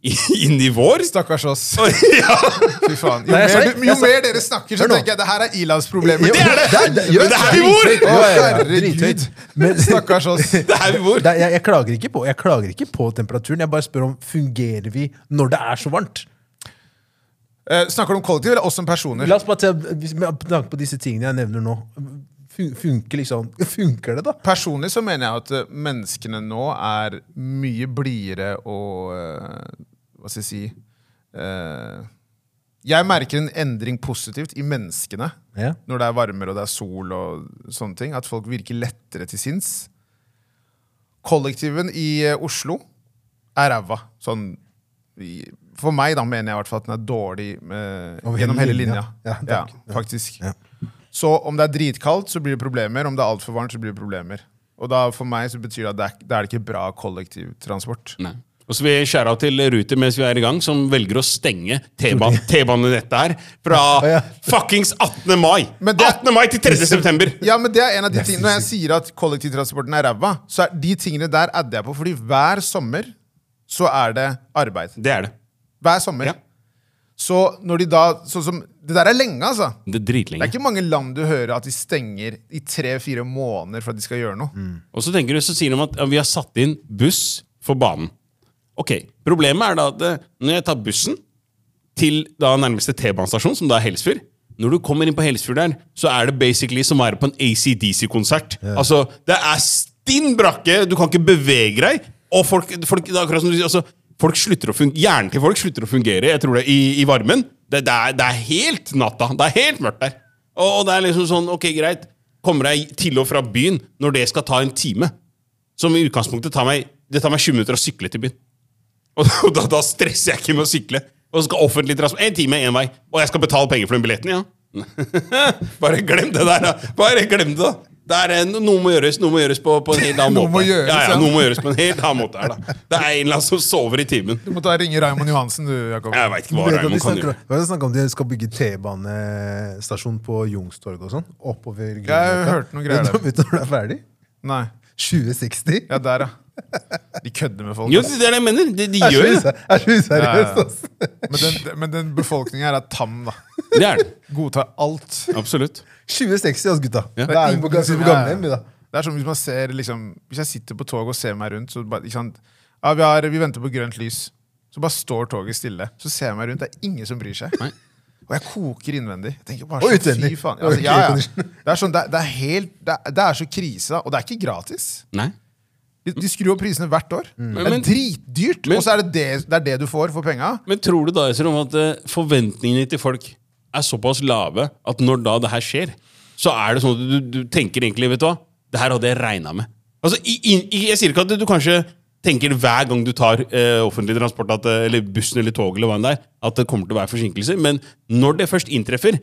[laughs] inn i vår. Stakkars oss. [laughs] ja. Fy faen. Jo, Nei, mer, jo mer dere snakker, så tenker jeg det her er ilandsproblemer. Det er det! det er- Men det er vi. Ja, ja, ja, Herregud. [laughs] Stakkars oss. Det er vi. Er, jeg, jeg, klager ikke på, jeg klager ikke på temperaturen. Jeg bare spør om fungerer vi når det er så varmt. Eh, snakker du om kollektiv eller oss som personer? La oss bare ta, med tanke på disse tingene jeg nevner nå. Funker liksom [laughs] Funker det, da? Personlig så mener jeg at eh, menneskene nå er mye blidere og eh, Hva skal jeg si Jeg merker en endring positivt i menneskene Ja. når det er varmere og det er sol og sånne ting. At folk virker lettere til sinns. Kollektiven i Oslo er ræva. Sånn i- For meg da mener jeg i hvert fall at den er dårlig med, gjennom hele linja. linja. Ja, Ja, faktisk. Ja. Så om det er dritkaldt, så blir det problemer. Om det er altfor varmt, så blir det problemer. Og da for meg så betyr det at det er, det er ikke bra kollektivtransport. Nei. Og så vil jeg skjære av til Ruter mens vi er i gang, som velger å stenge T-ban- T-banenettet her fra [laughs] fuckings 18. mai! Men 18. mai til 3. september! [laughs] Ja, men det er en av de tingene Når jeg sier at kollektivtransporten er ræva, så er de tingene der adder jeg på. Fordi hver sommer så er det arbeid. Det er det. Hver sommer. Ja. Så når de da sånn som, Det der er lenge, altså. Det er Det er ikke mange land du hører at de stenger i tre-fire måneder for at de skal gjøre noe. Og så tenker du, så sier de at ja, vi har satt inn buss for banen. Ok, Problemet er da at eh, når jeg tar bussen til da nærmeste T-banestasjon, som da er Helsfyr Når du kommer inn på Helsfyr der, så er det basically som å være på en ACDC-konsert. Altså, Det er stinn brakke, du kan ikke bevege deg. Og folk, folk, det er akkurat som du sier, altså, folk slutter å fungere, Hjernen til folk slutter å fungere jeg tror det, i, i varmen. Det, det, er, det er helt natta. Det er helt mørkt der. Og, det er liksom sånn, ok, greit. Kommer deg til og fra byen når det skal ta en time. Som i utgangspunktet tar meg Det tar meg 20 minutter å sykle til byen. [laughs] Og da, da stresser jeg ikke med å sykle. Og så skal offentlig transport En time, én vei. Og jeg skal betale penger for den billetten, ja. [laughs] Bare glem det der, da. Bare glem det, da. Det er, en- noe må gjøres noe må gjøres på, på en helt annen [laughs] Noe måte. må gjøres, ja, ja, noe må gjøres på en helt annen måte her, da. Det er en eller annen som sover i timen. Du må ta ringe Raymond Johansen, du, Jakob. Jeg veit ikke hva vet Raymond kan snakker, gjøre. hva er det snakk om de skal bygge T-banestasjon på Youngstorget og sånn? Oppover Jeg har hørt noen greier Vet der. Vet du når det er ferdig? Nei. 2060? Ja, der, ja. De kødder med folk. Jo, det er det jeg mener. De, de Det gjør det. er så useriøst, Ja, ja. Men den, men den befolkningen her er tam, da. Det er det. Godtar alt. Absolutt. 2060, ass, gutta. Ja. Da er vi på, vi på gamlehjem, da. Det er som hvis man ser liksom, Hvis jeg sitter på toget og ser meg rundt, så bare, ikke sant? Ja, vi, har, vi venter på grønt lys. Så bare står toget stille. Så ser jeg meg rundt, det er ingen som bryr seg. Nei. Og jeg koker innvendig. Jeg tenker bare Og sånn, utvendig. Fy faen. Altså, ja, ja. Det er sånn, det, er- det er helt det er, det er så krise, da. Og det er ikke gratis. Nei. De, de skrur opp prisene hvert år. Det er dritdyrt, men- og så er det det, det er det du får for penga. Men tror du da Esrom, at eh, forventningene til folk er såpass lave at når da det her skjer, så er det sånn at du, du tenker egentlig Vet du hva? Det her hadde jeg regna med. Altså, i, i, jeg sier ikke at du kanskje tenker hver gang du tar eh, offentlig transport, at, eh, eller bussen eller toget, eller hva enn det er, at det kommer til å være forsinkelser. Men når det først inntreffer,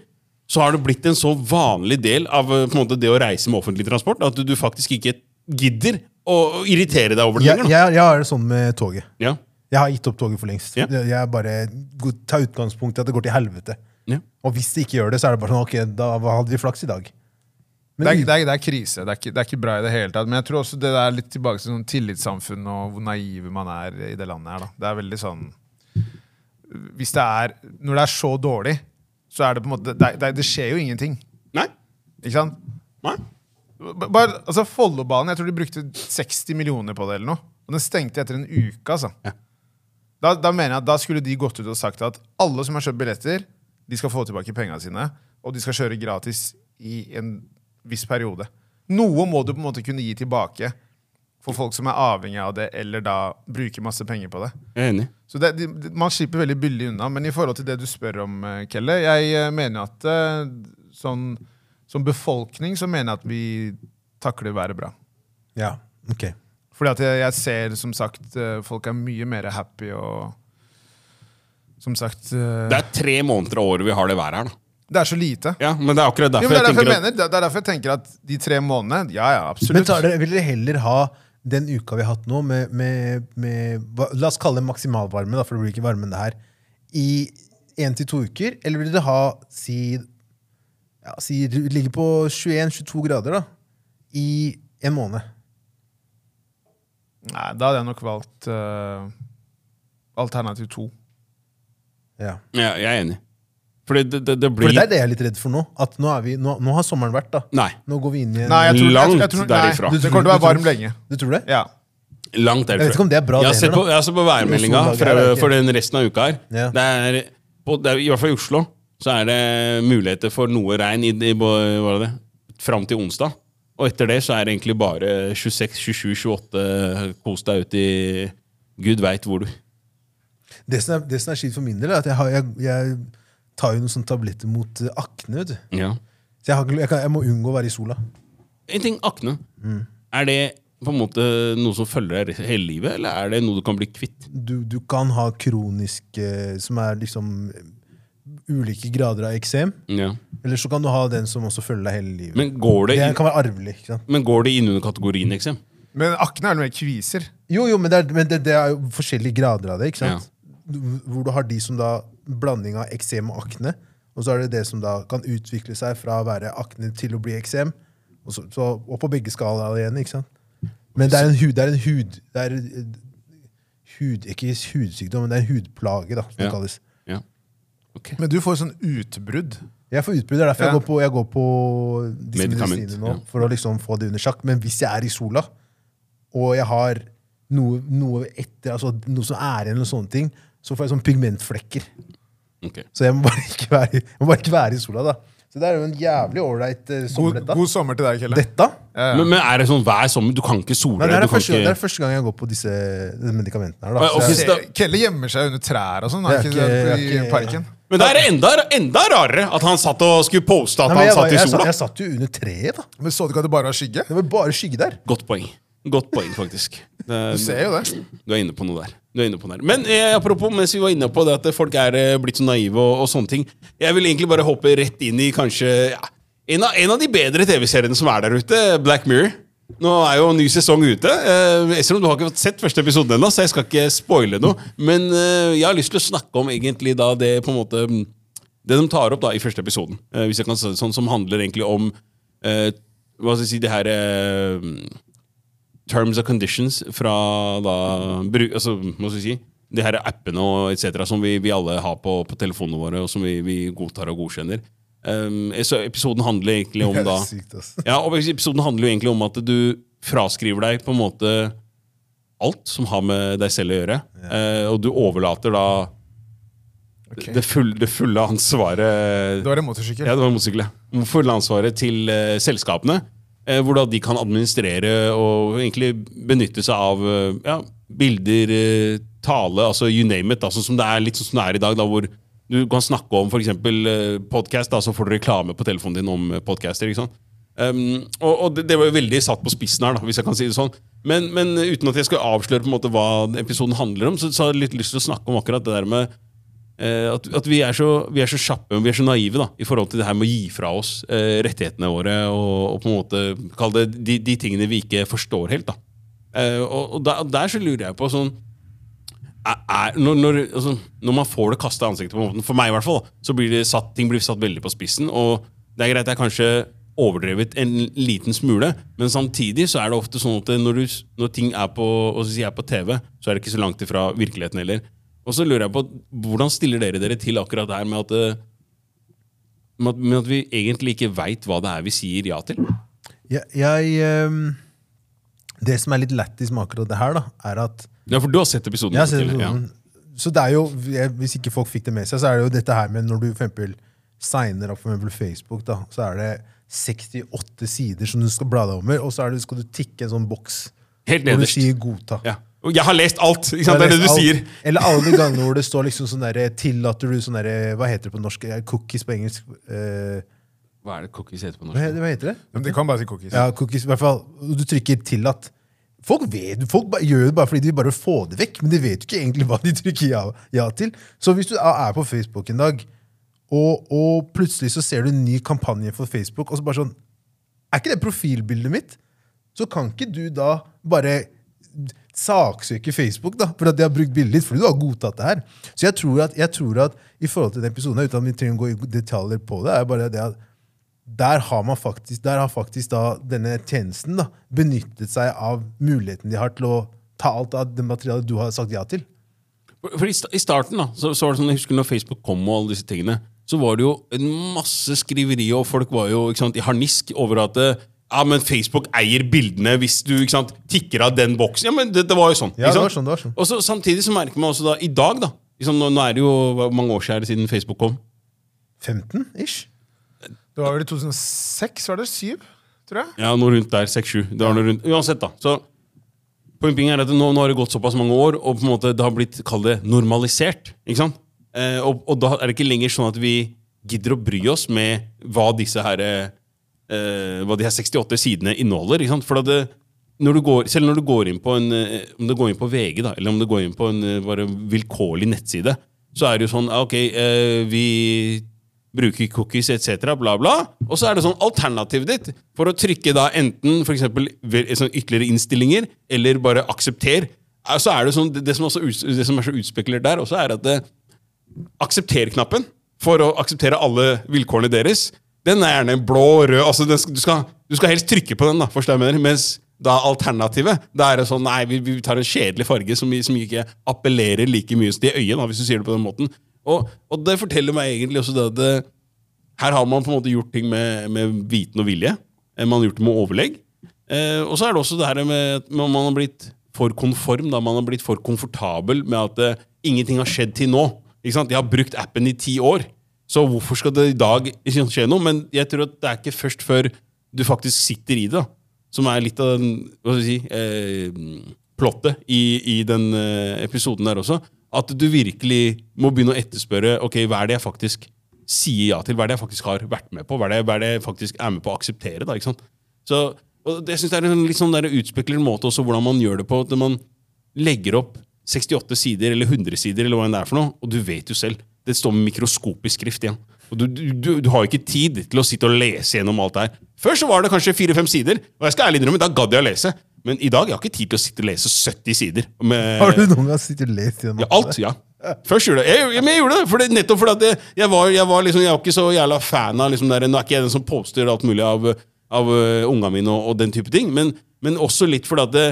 så har det blitt en så vanlig del av eh, på en måte, det å reise med offentlig transport at du, du faktisk ikke gidder å irritere deg over det lenger. jeg, jeg har det sånn med toget. Ja. Jeg har gitt opp toget for lengst. Ja. Jeg jeg bare tar utgangspunkt i at det går til helvete. Ja. Og hvis det ikke gjør det, så er det bare sånn ok, da hadde vi flaks i dag. Men Det er, det, er, det er krise. Det er, ikke, det er ikke bra i det hele tatt. Men jeg tror også det er litt tilbake til sånn tillitssamfunn og hvor naive man er i det landet her. da. Det er veldig sånn Hvis det er Når det er så dårlig, så er det på en måte Det, det, det skjer jo ingenting. Nei? Ikke sant? Nei? Bare, altså Follobanen, jeg tror de brukte 60 millioner på det, eller noe. Og den stengte etter en uke, altså. Ja. Da, da mener jeg at da skulle de gått ut og sagt at alle som har kjøpt billetter, de skal få tilbake pengene sine, og de skal kjøre gratis i en viss periode. Noe må du på en måte kunne gi tilbake for folk som er avhengig av det, eller da bruker masse penger på det. Jeg er enig. Så det, de, de- Man slipper veldig billig unna. Men i forhold til det du spør om, eh, Kelle, jeg eh, mener at eh, sånn, som befolkning så mener jeg at vi takler været bra. Ja, ok. Fordi at jeg, jeg ser som sagt eh, folk er mye mer happy og Som sagt uh, Det er tre måneder av året vi har det været her. da. Det er så lite. Ja, Men det er akkurat derfor jo, det, er jeg derfor jeg tenker at mener, det, det er derfor jeg tenker at de tre månedene Ja, ja, absolutt. Men dere, vil dere heller ha den uka vi har hatt nå, med, med, med hva- La oss kalle det maksimalvarme, da, for det blir ikke varme enn det her, i én til to uker? Eller vil dere ha si, ja, si ligger på 21-22 grader da, i en måned? Nei, da hadde jeg nok valgt uh, alternativ to. Ja. ja, Jeg er enig. Fordi det, det, det For blir det er det jeg er litt redd for nå. At nå, er vi, nå, nå har sommeren vært. da. Nei. Nå går vi inn i en Nei, jeg tror, Langt jeg tror, derifra. Nei, Du det kommer til å være varm lenge. Du tror det? Ja. Langt derifra. Jeg vet ikke om det er bra, Jeg har det sett heller, på, jeg på værmeldinga for, ikke. for den resten av uka her. Ja. Det er, på, det er, I hvert fall i Oslo så er det muligheter for noe regn i, i, var det, fram til onsdag. Og etter det så er det egentlig bare 26, 27, 28 Kos deg ut i Gud veit hvor du. Det som er, det som er skitt for min del, er at jeg, har, jeg, jeg tar jo noen sånne tabletter mot eh, akne. vet du. Ja. Så jeg, har, jeg, kan, jeg må unngå å være i sola. En ting, akne. Mm. Er det på en måte noe som følger deg hele livet, eller er det noe du kan bli kvitt? Du, du kan ha kronisk Som er liksom ulike grader av eksem. Ja. Eller så kan du ha den som også følger deg hele livet. Men går det, det kan være arvelig. ikke sant? men går det inn under kategorien eksem? Men akne er det mer kviser. Jo, jo, men, det er, men det, det er jo forskjellige grader av det. ikke sant? Ja. Hvor du har de som da blanding av eksem og akne. Og så er det det som da kan utvikle seg fra å være akne til å bli eksem. Og, så, så, og på begge skalaer igjen. ikke sant? Men det er en hud, det er en hud, det er hud Ikke hudsykdom, men det er en hudplage, da, som det kalles. Ja. Ok. Men du får sånn utbrudd. Jeg får utbrudd. Det er derfor Ja. jeg går på, jeg går på disse medisinene nå. ja. For å liksom få det under sjakk. Men hvis jeg er i sola, og jeg har noe, noe etter, altså noe som er igjen, eller sånne ting, så får jeg sånn pigmentflekker. Okay. Så jeg må bare ikke være, jeg må bare ikke være i sola, da. Så det er jo en jævlig ålreit uh, sommer, God, dette. god sommer til deg, Kelle. Dette? Ja, ja. Men, men er det sånn hver sommer? Du kan ikke sole deg? det, er det, er første gang jeg går på disse, medikamentene her. Da. Ja, okay, jeg, Kelle gjemmer seg under trær og sånn. Er er ikke ikke- det I ikke- parken. Men det er enda, enda rarere at han satt og skulle poste at Nei, han jeg, satt i jeg, sola. jeg satt jo under treet, da. Men så du ikke at det bare var skygge? Det var bare skygge der. Godt poeng. Godt poeng, faktisk. Det, [laughs] Du ser jo det. Du er inne på noe der. Du er inne på noe der. Men eh, apropos, mens vi var inne på det at folk er eh, blitt så naive og, og sånne ting Jeg vil egentlig bare hoppe rett inn i kanskje ja, en, av, en av de bedre TV-seriene som er der ute, Black Mirror. Nå er jo ny sesong ute. Eh, Esrom, du har ikke sett første episode ennå, så jeg skal ikke spoile noe. Men eh, jeg har lyst til å snakke om egentlig da det på en måte Det de tar opp da i første episoden, eh, hvis jeg kan si det sånn, som handler egentlig om eh, Hva skal jeg si, det her eh, terms and conditions fra da bru- altså, hva skal jeg si, de her appene og etc. som vi, vi alle har på, på telefonene våre, og som vi, vi godtar og godkjenner. Um, så episoden handler egentlig om da. Ja, og episoden handler jo egentlig om at du fraskriver deg på en måte alt som har med deg selv å gjøre, Uh, og du overlater da okay. det, fulle, det fulle ansvaret Det var en motorsykkel. ja, det var motorsykkel. ja. Fulle ansvaret til uh, selskapene. Uh, hvor da de kan administrere og egentlig benytte seg av ja, bilder, tale, altså you name it. Altså, som det er litt sånn som det er i dag, da, hvor du kan snakke om f.eks. Uh, podkast, så får du reklame på telefonen din om eh, podcaster. ikke sant? Um, og og det, det var jo veldig satt på spissen her, da, hvis jeg kan si det sånn. Men, men uten at jeg skal avsløre på en måte hva episoden handler om, så, så har jeg litt lyst til å snakke om akkurat det der med uh, at, at vi er så, kjappe vi er så naive da, i forhold til det her med å gi fra oss uh, rettighetene våre og, og på en måte kalle det de, de tingene vi ikke forstår helt. da. Uh, og, og, der, og der så lurer jeg på sånn er, når, når, altså, når man får det kastet i ansiktet, på en måte, for meg i hvert fall, så blir det satt, ting blir satt veldig på spissen. Og det er greit, det er kanskje overdrevet en liten smule, men samtidig så er det ofte sånn at når, du, når ting er på, si er på TV, så er det ikke så langt ifra virkeligheten heller. Og så lurer jeg på, hvordan stiller dere dere til akkurat det her med at, eh, med at, med at vi egentlig ikke veit hva det er vi sier ja til? Jeg, jeg ehm, Det som er litt lættis med akkurat det her, da, er at Ja, for du har sett episoden? Jeg har sett episoden. Ja. Så det er jo, Hvis ikke folk fikk det med seg, så er det jo dette her med når du for eksempel signer opp for Facebook, da, så er det 68 sider som du skal bla deg over, og så er det, skal du tikke en sånn boks Helt hvor du sier 'godta'. Ja. Og jeg har lest alt! Ikke sant? Det er det du alt. sier. Eller alle de gangene hvor det står liksom sånn derre Tillater du sånn derre Hva heter det på norsk? Eh, Cookies på engelsk. Uh, Hva er det cookies heter på hva, norsk? heter, hva heter det? Men de kan bare si cookies. Ja, cookies, i hvert fall. Du trykker 'tillatt'. Folk, vet, folk gjør det bare fordi de vil bare få det vekk, men de vet jo ikke egentlig hva de trykker ja, ja til. Så hvis du er på Facebook en dag, og, og plutselig så ser du en ny kampanje for Facebook, og så bare sånn Er ikke det profilbildet mitt? Så kan ikke du da bare saksøke Facebook da, for at de har brukt bildet ditt, fordi du har godtatt det her. Så jeg tror at, jeg tror at i forhold til den episoden, uten at vi trenger å gå i detaljer på det, er bare det at der har, man faktisk, der har faktisk da denne tjenesten da, benyttet seg av muligheten de har til å ta alt av det materialet du har sagt ja til. For for i, sta- I starten da, så, så var det sånn, jeg husker når Facebook kom og alle disse tingene, så var det jo en masse skriveri, og folk var jo sant, i harnisk over at ja, men Facebook eier bildene hvis du sant, tikker av den boksen. Ja, men det, det var jo sånn. Ja, det var sånn, det var sånn. Og så Samtidig så merker man også da, i dag, da liksom, nå, nå er det jo mange år siden Facebook kom. 15 ish. Det var vel i 2006, var det? 7, tror jeg. Ja, noe rundt der. 6-7. Det var noe rundt. Uansett, da. Så poenget er at nå, nå har det gått såpass mange år, og på en måte det har blitt kall det, normalisert. ikke sant? Eh, og, og da er det ikke lenger sånn at vi gidder å bry oss med hva disse her, eh, hva de her 68 sidene inneholder. ikke sant? For det, når går, selv når du går inn på en, eh, om du går inn på VG, da, eller om du går inn på en eh, bare vilkårlig nettside, så er det jo sånn Ok, eh, vi bruker cookies etc., bla, bla. Og så er det sånn alternativet ditt for å trykke da enten for eksempel sånn ytterligere innstillinger eller bare aksepter. eh, Så er det, sånn, det, som også, det som er så utspekulert der, også er at det, aksepter-knappen for å akseptere alle vilkårene deres, den er gjerne blå og rød. Altså, den, du, skal, du skal helst trykke på den, da, forstår jeg mener. Mens da alternativet, da er det sånn Nei, vi, vi tar en kjedelig farge som, som ikke appellerer like mye til øyet, hvis du sier det på den måten. Og, og det forteller meg egentlig også det at det, her har man på en måte gjort ting med, med viten og vilje. Eh, Man har gjort det med overlegg. Eh, og så er det også det her med at man har blitt for konform. Da. Man har blitt for komfortabel med at eh, ingenting har skjedd til nå. Ikke sant? Jeg har brukt appen i ti år, så hvorfor skal det i dag skje noe? Men jeg tror at det er ikke først før du faktisk sitter i det, da, som er litt av den, hva skal vi si, eh, plottet i, i den eh, episoden der også. At du virkelig må begynne å etterspørre ok, hva er det jeg faktisk sier ja til. Hva er det jeg faktisk har vært med på? Hva er det, hva er det jeg faktisk er med på å akseptere? da, ikke sant? Så, og det, synes jeg er en litt sånn utspekulert måte også hvordan man gjør det på. at man legger opp 68 sider eller 100 sider, eller hva enn det er for noe, og du vet jo selv. Det står med mikroskopisk skrift igjen. Og du, du, du, har ikke tid til å sitte og lese gjennom alt det her. Før så var det kanskje fire-fem sider, og jeg skal ærlig innrømme, da gadd jeg å lese. Men i dag jeg har ikke tid til å sitte og lese 70 sider. Med, Har du noen gang sittet og lest gjennom ja, alt, ja. Først gjorde jeg. Jeg, jeg gjorde det, for det, nettopp fordi at det, jeg, var, jeg, var liksom, jeg var ikke så jævla fan av liksom der, Nå er ikke jeg den som poster alt mulig av, av uh, unga mine og, og den type ting, men, men også litt fordi at det,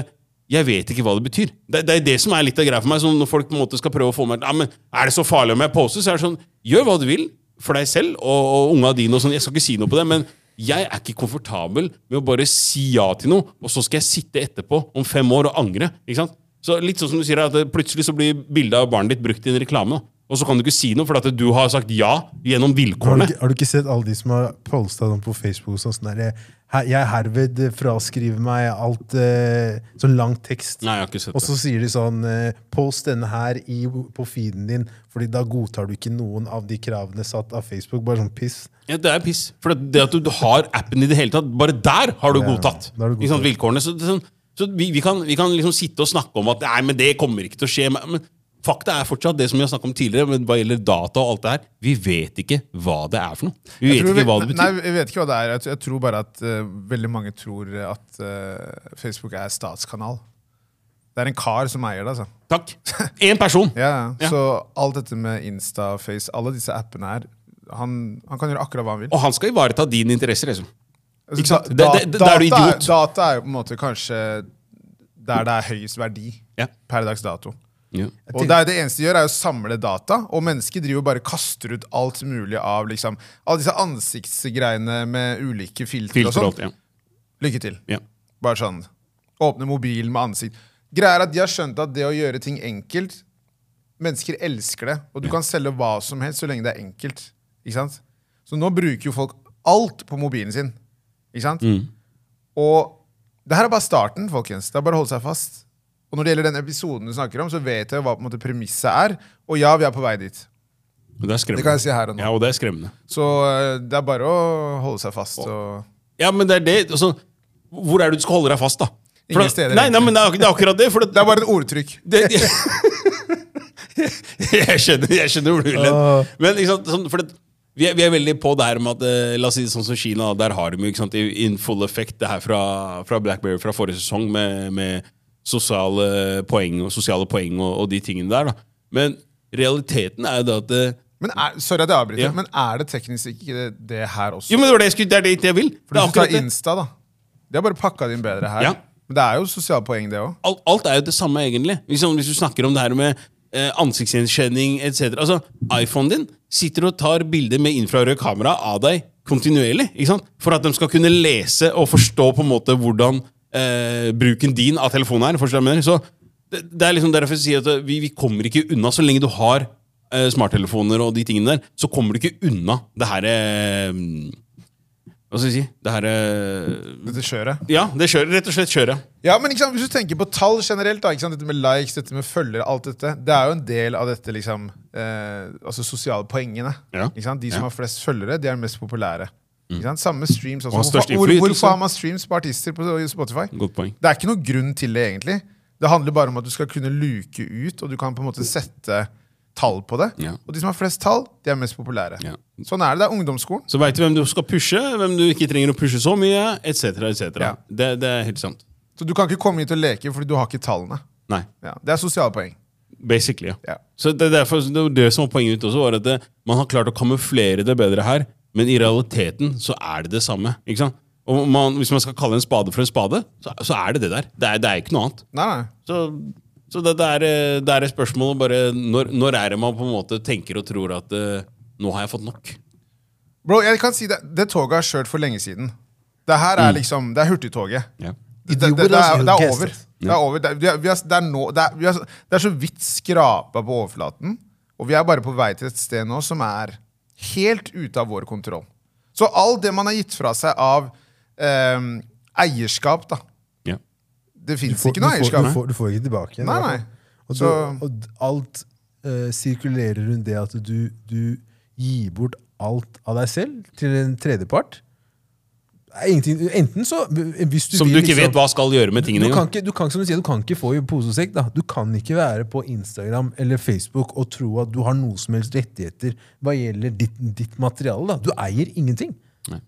jeg vet ikke hva det betyr. Det, det er det som er litt av greia for meg. Sånn, når folk på en måte skal prøve å få meg ja, men Er det så farlig om jeg poster? Så er det sånn Gjør hva du vil for deg selv og, og unga dine. og sånn, Jeg skal ikke si noe på det, men jeg er ikke komfortabel med å bare si ja til noe, og så skal jeg sitte etterpå om fem år og angre. ikke sant? Så litt sånn som du sier, at Plutselig så blir bildet av barnet ditt brukt i en reklame. Og så kan du ikke si noe, for at du har sagt ja gjennom Har du, vilkårene. ikke, har du ikke sett alle de som har posta dem på Facebook? Sånn, sånn der, «Her- Jeg herved fraskriver meg alt eh, Sånn lang tekst. Nei, jeg har ikke sett Og så sier de sånn eh, Post denne her i, på feeden din, Fordi da godtar du ikke noen av de kravene satt av Facebook. Bare sånn piss. Ja, Det er piss. For det, det at du, har appen i det hele tatt, bare der har du Ja, godtatt. har du godtatt. Sånn, vilkårene. Så, det sånn, så vi, vi, kan, vi kan liksom sitte og snakke om at nei, men det kommer ikke til å skje. Men fakta er fortsatt det som vi har snakket om tidligere, men hva gjelder data og alt det her. Vi vet ikke hva det er for noe. Vi vet ikke hva det betyr. Nei, vi vet ikke hva det er. Jeg, jeg tror bare at uh, veldig mange tror at uh, Facebook er statskanal. Det er en kar som eier det, altså. Takk. Én person. [laughs] Ja, ja. Så alt dette med Insta, Face, alle disse appene her han, han kan gjøre akkurat hva han vil. Og han skal ivareta dine interesser. liksom. Altså, da- det- da- da er du data idiot. Data er på en måte kanskje der det er høyest verdi Ja. per dags dato. Ja. Og det, er det eneste de gjør, er å samle data, og mennesker driver bare kaster ut alt mulig av liksom, alle disse ansiktsgreiene med ulike filtre Filter og sånn. alt. Lykke til. Ja. Bare sånn. Åpne mobilen med ansikt. Greia er at De har skjønt at det å gjøre ting enkelt Mennesker elsker det. Og du kan selge hva som helst så lenge det er enkelt. Ikke sant? Så nå bruker jo folk alt på mobilen sin. Ikke sant? Mm. Og det her er bare starten, folkens. Det er bare å holde seg fast. Og når det gjelder den episoden du snakker om, så vet jeg hva på en måte premisset er. Og ja, vi er på vei dit. Det. Det kan jeg si her og nå. Ja, og det er skremmende. Så eh, det er bare å holde seg fast. Og Ja, men det er det. Altså, hvor er det du skal holde deg fast, da? Ingen da- steder, Nei, nei, men det er, det er akkurat det. For det, det er bare et ordtrykk. det, [laughs] jeg skjønner jeg skjønner hvor du vil hen. Men sant, sånn, for det, vi, er, vi er veldig på det her med at eh, La oss si det sånn som Kina. Der har de jo ikke sant, in full effect det her fra, fra Blackberry fra forrige sesong med, med sosiale poeng og sosiale poeng og, og de tingene der. da Men realiteten er jo det at det, Men er, sorry at jeg avbryter, Ja. men er det teknisk ikke det, det her også? Jo, men det, var det, jeg skulle, det er det jeg vil. For Det er akkurat det. Insta, da. De har bare pakka det inn bedre her. Ja. Men det er jo sosiale poeng, det òg. alt, alt er jo det samme, egentlig. Liksom, hvis du snakker om det her med eh, ansiktsgjenkjenning etc. Altså, iPhonen din sitter og tar bilder med infrarød kamera av deg kontinuerlig. For at de skal kunne lese og forstå på en måte hvordan eh, bruken din av telefonen her. Forstår du hva jeg mener? Så det, det er liksom derfor jeg sier at vi, vi kommer ikke unna så lenge du har eh, smarttelefoner og de tingene der. Så kommer du ikke unna det her eh, Hva skal vi si? Det her eh, Dette kjøret. Ja, det kjører, rett og slett kjøret. Ja, men sant, Hvis du tenker på tall generelt, da, dette med likes, dette med følgere, alt dette, det er jo en del av dette liksom, eh, altså sosiale poengene. Ja. De som Ja. Har flest følgere, de er mest populære. Sant? Samme streams også. Og Hvorfor, hvor, hvorfor har man streams på artister på Spotify? Godt poeng. Det er ikke noen grunn til det, egentlig. Det handler bare om at du skal kunne luke ut, og du kan på en måte sette tall på det. Ja. Og de som har flest tall, de er mest populære. Ja. Sånn er det. Det er ungdomsskolen. Så veit du hvem du skal pushe, hvem du ikke trenger å pushe så mye, etc. Et Ja. Det, det er helt sant. Så du kan ikke komme hit og leke fordi du har ikke tallene. Nei. Ja, det er sosiale poeng. Basically, ja. Så det, er derfor, det, det som var poenget mitt også, var at det, man har klart å kamuflere det bedre her, men i realiteten så er det det samme. ikke sant? Og man, Hvis man skal kalle en spade for en spade, så, så er det det der. Det er, det er ikke noe annet. Nei, nei. Så, så det, det, er, det er et spørsmål bare når, når er det man på en måte tenker og tror at uh, nå har jeg fått nok? Bro, jeg kan si det, det toget har kjørt for lenge siden. Det her er liksom, det er hurtigtoget. Yeah. Det, det, det, det, er, det er over. Det er, over. Er, er, er, er er, er, det er så vidt skrapa på overflaten, og vi er bare på vei til et sted nå som er helt ute av vår kontroll. Så alt det man har gitt fra seg av eh, eierskap, da Ja. Det fins ikke noe du, får, eierskap. du, får, du får ikke tilbake. Nei, nei. Og, Så- du, og alt eh, sirkulerer rundt det at du, du gir bort alt av deg selv til en tredjepart. Enten så hvis du Som vil, du ikke liksom- vet hva skal gjøre med du tingene kan, ikke, du kan som du sier, du kan ikke få i pose og sekk. da. Du kan ikke være på Instagram eller Facebook og tro at du har noe som helst rettigheter hva gjelder ditt, ditt materiale. da. Du eier ingenting. Nei.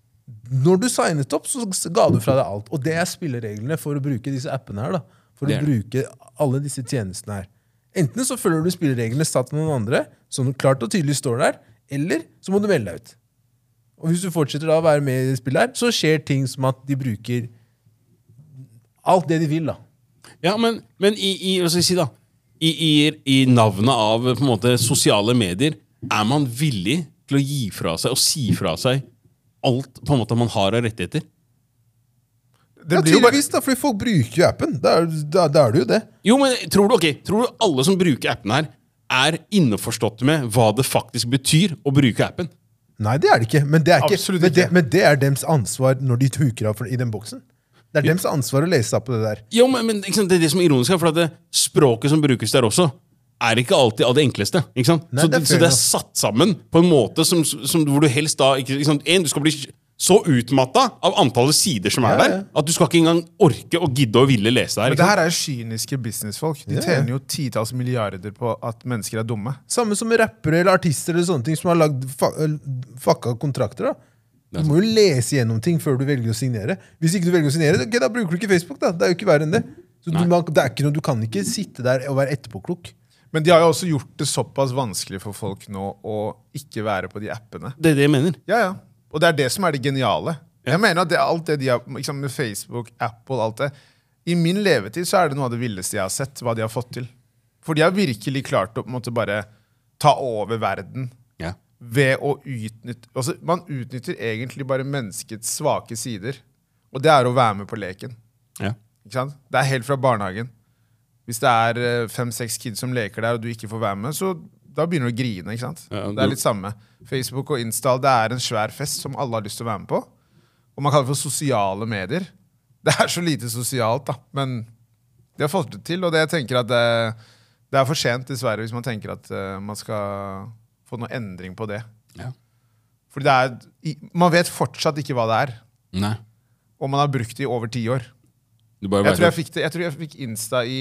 Når du signet opp, så ga du fra deg alt. Og det er spillereglene for å bruke disse appene her. da. For å bruke alle disse tjenestene her. Enten så følger du spillereglene satt av noen andre, som klart og tydelig står der, eller så må du melde deg ut. Og hvis du fortsetter da å være med i det spillet, her, så skjer ting som at de bruker alt det de vil. da. Ja, men, men i, i, hva skal jeg si da, I, i, i navnet av på en måte, sosiale medier, er man villig til å gi fra seg og si fra seg alt på en måte man har av rettigheter? Det ja, tydeligvis, bare da, fordi folk bruker jo appen. Da er, da, da er det jo det. Jo, men tror du, okay, tror du alle som bruker appen her, er innforstått med hva det faktisk betyr å bruke appen? Nei, det er det ikke. Men det er, ikke, men det, ikke. men det er dems ansvar når de huker av for- i den boksen. Det er dems ansvar å lese opp på det der. Jo, men, men sant, Det er det som er ironisk, for at det, språket som brukes der også, er ikke alltid av det enkleste. Nei, så, det så det er satt sammen på en måte som, som, hvor du helst da ikke, ikke sant, en, Du skal bli så utmatta av antallet sider som er Ja, der, at du skal ikke engang orke å gidde å ville lese der. her. Men det her er kyniske businessfolk. De Ja, ja. tjener jo titalls milliarder på at mennesker er dumme. Samme som rappere eller artister eller sånne ting som har lagd fucka kontrakter. da. Du må jo lese gjennom ting før du velger å signere. Hvis ikke du velger å signere, okay, da bruker du ikke Facebook. da. Det er jo ikke verre enn det. Så du, man, det er ikke noe, du kan ikke sitte der og være etterpåklok. Men de har jo også gjort det såpass vanskelig for folk nå å ikke være på de appene. Det er det jeg mener. Ja, ja. Og det er det som er det geniale. Jeg mener at det, alt det de har liksom, med Facebook, Apple, alt det I min levetid så er det noe av det villeste jeg har sett, hva de har fått til. For de har virkelig klart å på en måte bare ta over verden Ja. ved å utnytte altså, Man utnytter egentlig bare menneskets svake sider. Og det er å være med på leken. Ja. Ikke sant? Det er helt fra barnehagen. Hvis det er eh, fem-seks kids som leker der, og du ikke får være med, så da begynner du å grine. ikke sant? Ja, det er litt samme. Facebook og Insta det er en svær fest som alle har lyst til å være med på. Og man kaller det for sosiale medier. Det er så lite sosialt, da. Men de har fått det til, og det jeg tenker at det, det er for sent, dessverre, hvis man tenker at uh, man skal få noe endring på det. Ja. Fordi det er, man vet fortsatt ikke hva det er, Nei. og man har brukt det i over ti år. Jeg tror jeg det, jeg tror jeg fikk Insta i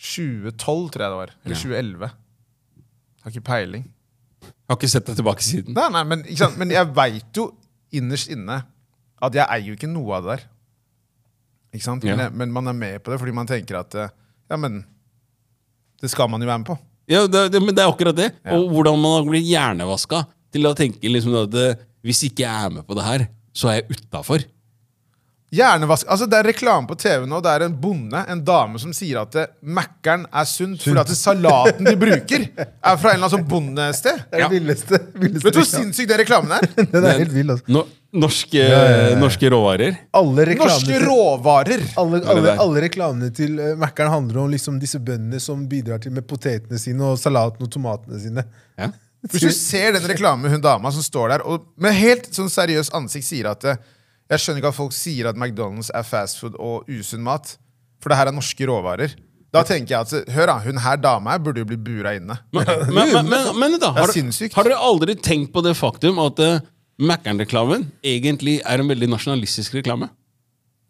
2012, tror jeg det var. Eller Ja. 2011. Har ikke peiling. Har ikke sett deg tilbake siden. Nei, nei, men, men jeg veit jo innerst inne at jeg eier jo ikke noe av det der. Ikke sant? Men, jeg, men man er med på det fordi man tenker at eh, ja, men det skal man jo være med på. Ja, det, det, men det er akkurat det. Ja. Og hvordan man har blitt hjernevaska til å tenke liksom at eh, hvis ikke jeg er med på det her, så er jeg utafor. Hjernevask, altså Det er reklame på TV nå. Det er en bonde, en dame, som sier at eh, Mækkern er sunt fordi at salaten de bruker, er fra en eller annen sånn bondested. Det er Ja. det villeste. villeste Vet du hvor reklamen. sinnssyk den reklamen er? [laughs] Den er helt vill, altså. No, norske, ja, ja. norske råvarer. Alle reklamene Norske til, råvarer! alle, det alle, der. alle reklamene til uh, Mækkern handler om liksom disse bøndene som bidrar til med potetene sine og salaten og tomatene sine. Ja. Hvis du ser den reklamen med hun dama som står der og med helt sånn seriøst ansikt sier at eh, Jeg skjønner ikke at folk sier at McDonald's er fast food og usunn mat, for det her er norske råvarer. Da tenker jeg at hør da, hun her dama her burde jo bli bura inne. Men, [laughs] men, men, men, men da, har, har dere aldri tenkt på det faktum at uh, Mækkern-reklamen egentlig er en veldig nasjonalistisk reklame?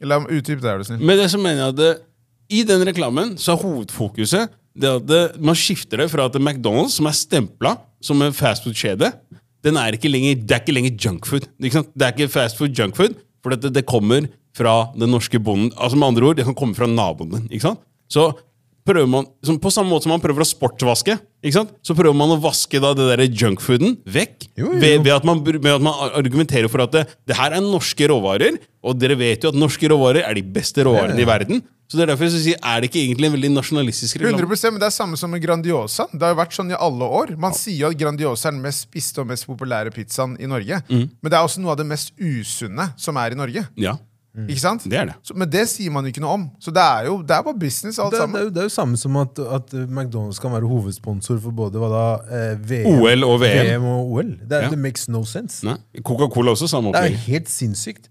La meg utdype det, er du snill. Med det som mener jeg at uh, i den reklamen så er hovedfokuset det at uh, man skifter det fra at McDonald's, som er stempla som en fastfood-kjede, den er ikke lenger, det er ikke lenger junkfood. Det er ikke fastfood junkfood, for det, det kommer fra den norske bonden. Altså med andre ord, Det kan komme fra naboen din. ikke sant? Så prøver man, som På samme måte som man prøver å sportvaske, så prøver man å vaske da det junkfooden vekk. Jo, jo. Ved, ved, at man, ved at man argumenterer for at det, det her er norske råvarer, og dere vet jo at norske råvarer er de beste råvarene i verden. Så det Er derfor jeg sier, er det ikke egentlig en veldig nasjonalistisk reklame? 100 men Det er samme som med Grandiosa. Det har jo vært sånn i alle år. Man sier jo at Grandiosa er den mest spiste og mest populære pizzaen i Norge. Mm. Men det er også noe av det mest usunne som er i Norge. Ja, Ikke sant? det er det. Så, men det sier man ikke noe om. Så det er jo det er bare business, alt Det, det, er jo, det er jo samme som at, at McDonald's kan være hovedsponsor for både hva da, eh, VM, OL og VM. VM og OL. Det, er- Ja. det makes no sense. Nei. Coca-Cola også samme Det er opplegg. helt sinnssykt.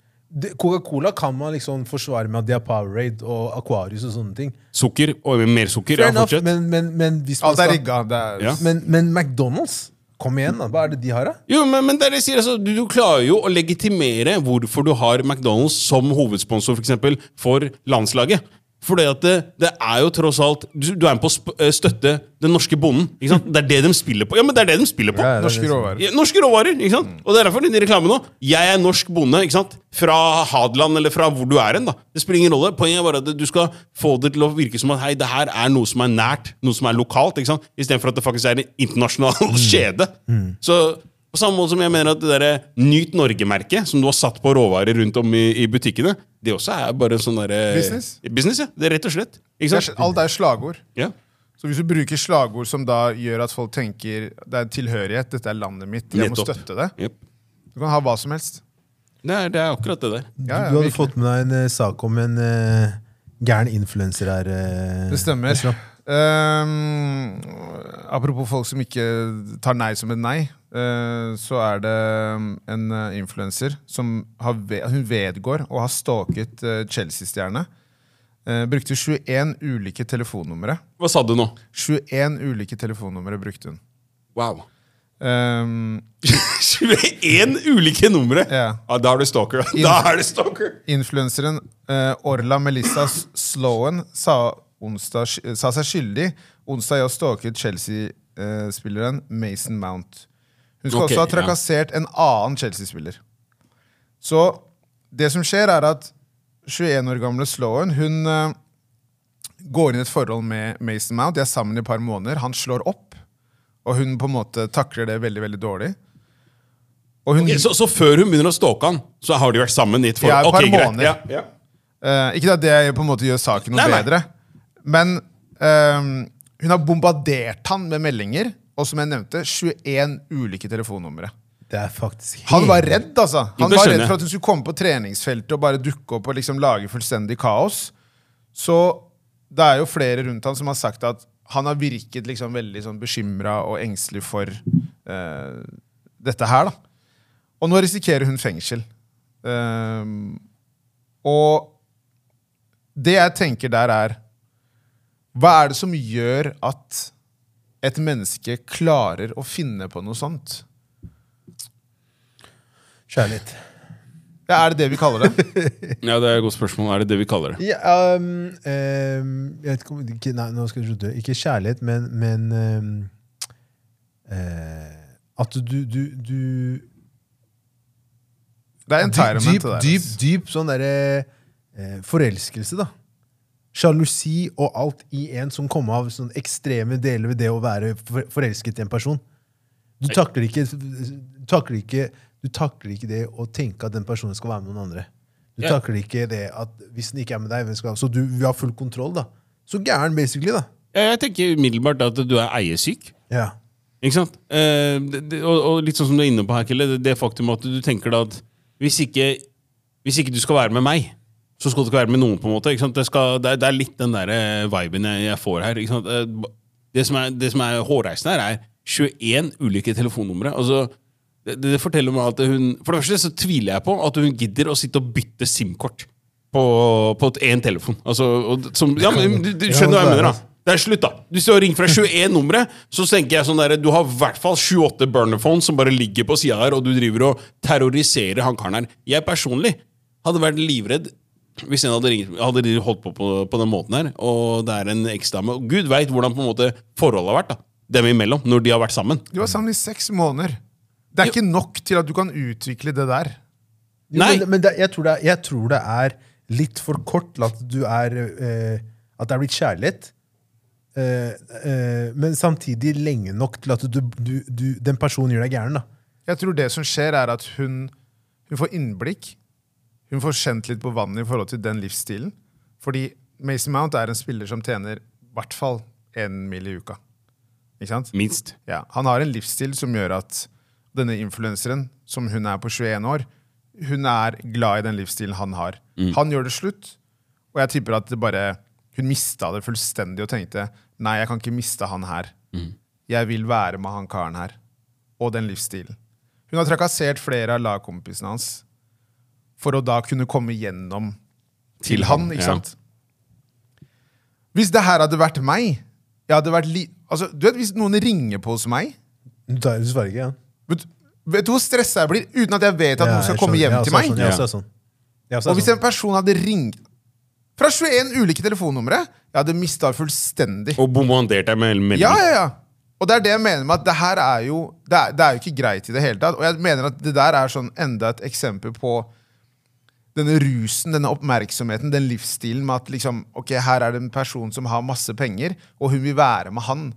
Coca-Cola kan man liksom forsvare med at de har Powerade og Aquarius og sånne ting. Sukker og mer sukker. Fair Ja, fortsett. men, men, men hvis man Alt er skal rigga. Ja. men, men McDonald's, kom igjen, da. Hva er det de har, da? Jo, men, men det er sier, altså, du, du klarer jo å legitimere hvorfor du har McDonald's som hovedsponsor for, eksempel, for landslaget. For det, at det, det er jo tross alt Du, du er med på å eh, støtte den norske bonden. Ikke sant? Det er det de spiller på. Ja, men det er det de spiller på. Ja, det Norske det råvarer. Ja, Norske råvarer. ikke sant? Og det er derfor den reklamen nå. Jeg er norsk bonde ikke sant? fra Hadeland eller fra hvor du er hen. da. Det spiller ingen rolle. Poenget er bare at du skal få det til å virke som at hei, det her er noe som er nært, noe som er lokalt. ikke sant? Istedenfor at det faktisk er en internasjonal [laughs] kjede. Så på samme måte som jeg mener at det der Nyt Norge-merket, som du har satt på råvarer rundt om i, i butikkene, det også er bare en sånn derre Business? Business, ja. Det er rett og slett. det er, alt er slagord. Ja. Så hvis du bruker slagord som da gjør at folk tenker det er tilhørighet, dette er landet mitt, jeg må støtte det yep. Du kan ha hva som helst. Det, er, det er akkurat det der. Ja, du ja, hadde virkelig. fått med deg en uh, sak om en uh, gæren influenser her. Uh, Det stemmer. Esra. Ehm, apropos folk som ikke tar nei som et nei, uh, så er det en uh, influenser som har hun vedgår å ha stalket uh, Chelsea-stjerne. Eh, brukte 21 ulike telefonnumre. Hva sa du nå? 21 ulike telefonnumre brukte hun. Wow. [laughs] Um, 21 ulike numre! Ja. da er du stalker. [laughs] Da er du stalker! Influenseren eh, Orla Melissa Sloan sa, onsdag, sa seg skyldig onsdag i å stalke Chelsea-spilleren Mason Mount. Hun skal okay, også ha ja. trakassert en annen Chelsea-spiller. Så det som skjer, er at 21 år gamle Sloan hun, uh, går inn i et forhold med Mason Mount. De er sammen i et par måneder. Han slår opp, og hun på en måte takler det veldig veldig dårlig. Hun, Ok, så, så før hun begynner å stalke han, så har de vært sammen i et forhold? Ja, et par okay, måneder. Ja, ja. Uh, ikke at det på en måte gjør saken noe Nei, nei. bedre, men um, hun har bombardert han med meldinger, og som jeg nevnte, 21 ulike telefonnumre. Det er faktisk Han var redd, altså. Han var redd for at hun skulle komme på treningsfeltet og bare dukke opp og liksom lage fullstendig kaos. Så det er jo flere rundt han som har sagt at han har virket liksom veldig sånn bekymra og engstelig for uh, dette her. da. Og nå risikerer hun fengsel. Uh, og det jeg tenker der, er Hva er det som gjør at et menneske klarer å finne på noe sånt? Kjærlighet. Ja, er det det vi kaller det? [laughs] ja, det er et godt spørsmål. Er det det vi kaller det? Ja, um, um, jeg vet ikke ikke, Nei, nå skal jeg slutte. Ikke kjærlighet, men, men um, uh, At du, du, du Det er entirement. Dyp, det der, dyp, dyp sånn derre uh, forelskelse, da. Sjalusi og alt i en som kom av sånne ekstreme deler ved det å være forelsket i en person. Du takler ikke, takler ikke Du takler ikke det å tenke at den personen skal være med noen andre. Du yeah. takler ikke det at hvis den ikke er med deg, skal Så du vi har full kontroll, da. Så gæren, basically, da. Ja, Jeg tenker umiddelbart at du er eiesyk. Ja. Ikke sant? Eh, det, og, og litt sånn som du er inne på her, Kille, det, det faktum at du tenker da at hvis ikke, hvis ikke du skal være med meg, så skal du ikke være med noen. på en måte? Det, skal, det, er, det er litt den der eh, viben jeg, jeg får her. Eh, Det som er, det som er hårreisende her, er 21 ulike telefonnumre. Altså, det, det forteller meg at hun For det første så tviler jeg på at hun gidder å sitte og bytte SIM-kort på, på én telefon. Altså, og, som, ja, men, du, du skjønner hva jeg mener, da. Det er slutt, da. Hvis du har ringt fra 21 numre, så tenker jeg sånn der, du har i hvert fall 28 burnerphones som bare ligger på sida her, og du driver og terroriserer han karen her. Jeg personlig hadde vært livredd hvis en hadde, ringt, hadde holdt på, på på den måten her, og det er en eksdame. Og Gud veit hvordan på en måte forholdet har vært, da. dem imellom, når de har vært sammen. Du var sammen i seks måneder. Det er ikke nok til at du kan utvikle det der. Jo, Nei. Men, men det, jeg, tror det er, jeg tror det er litt for kort til at du er eh, At det er blitt kjærlighet. Eh, eh, men samtidig lenge nok til at du, du, du, den personen gjør deg gæren. da. Jeg tror det som skjer, er at hun, hun får innblikk. Hun får kjent litt på vannet i forhold til den livsstilen. Fordi Mason Mount er en spiller som tjener i hvert fall én mil i uka. Ikke sant? Minst. Ja, han har en livsstil som gjør at denne influenseren, som hun er på 21 år, hun er glad i den livsstilen han har. Han gjør det slutt, og jeg tipper at det bare, hun mista det fullstendig og tenkte nei, jeg kan ikke miste han her. Jeg vil være med han karen her. Og den livsstilen. Hun har trakassert flere av lagkompisene hans for å da kunne komme gjennom til, Til han, ikke ikke ja. sant? Hvis det her hadde vært meg jeg hadde vært li altså, du vet, Hvis noen ringer på hos meg er svarer ikke, ja. Vet, vet du hvor stressa jeg blir uten at jeg vet at Ja, noen skal komme hjem til meg? Sånn, er sånn. Også er Og hvis sånn. en person hadde ringt fra 21 ulike telefonnumre, jeg hadde mista fullstendig. Og bombardert deg med meldinger. Ja, ja, ja. Og det er det jeg mener med at det her er jo Det er, det er jo ikke greit i det hele tatt. Og jeg mener at det der er sånn enda et eksempel på denne rusen, denne oppmerksomheten, den livsstilen med at liksom, ok, her er det en person som har masse penger, og hun vil være med han.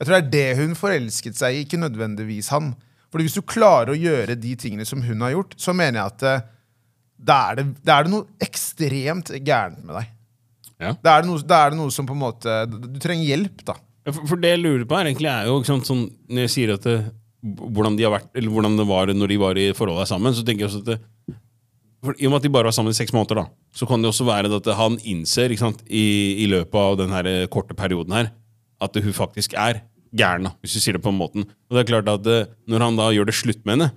Jeg tror det er det hun forelsket seg i, ikke nødvendigvis han. Fordi hvis du klarer å gjøre de tingene som hun har gjort, så mener jeg at eh, da er det, da er det noe ekstremt gærent med deg. Ja. Da er, det er det noe som på en måte Du trenger hjelp, da. For, for det jeg lurer på her egentlig er jo sant, sånn, Når jeg sier at det, hvordan, de har vært, eller hvordan det var når de var i forholdet sammen, så tenker jeg også at det, for, I og med at de bare var sammen i seks måneder, da, så kan det også være at han innser ikke sant, i, i løpet av den eh, korte perioden her at hun faktisk er gæren, hvis du sier det på en måten. Og det er klart at eh, Når han da gjør det slutt med henne,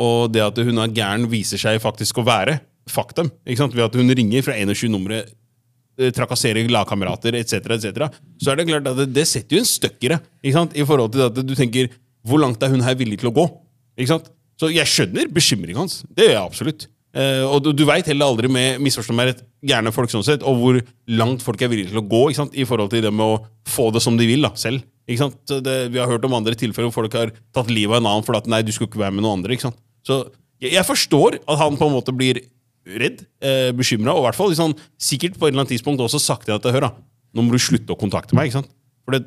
og det at hun er gæren, viser seg faktisk å være faktum, ikke sant, ved at hun ringer fra 21 numre eh, trakasserer lagkamerater etc., etc., så er det klart at det, det setter jo en støkk i sant? I forhold til at du tenker hvor langt er hun her villig til å gå? Ikke sant? Så jeg skjønner bekymringen hans. Det gjør jeg absolutt. Eh, og du, du veit heller aldri med misforstå meg rett, gærne folk sånn sett, og hvor langt folk er villige til å gå ikke sant? i forhold til det med å få det som de vil da, selv. Ikke sant? Det, vi har hørt om andre tilfeller hvor folk har tatt livet av en annen fordi at nei, du skulle ikke være med noen andre. ikke sant? Så jeg, jeg forstår at han på en måte blir redd, eh, bekymra, og i hvert fall liksom, sikkert på et eller annet tidspunkt også sagt det at hør da, nå må du slutte å kontakte meg. ikke sant? For det,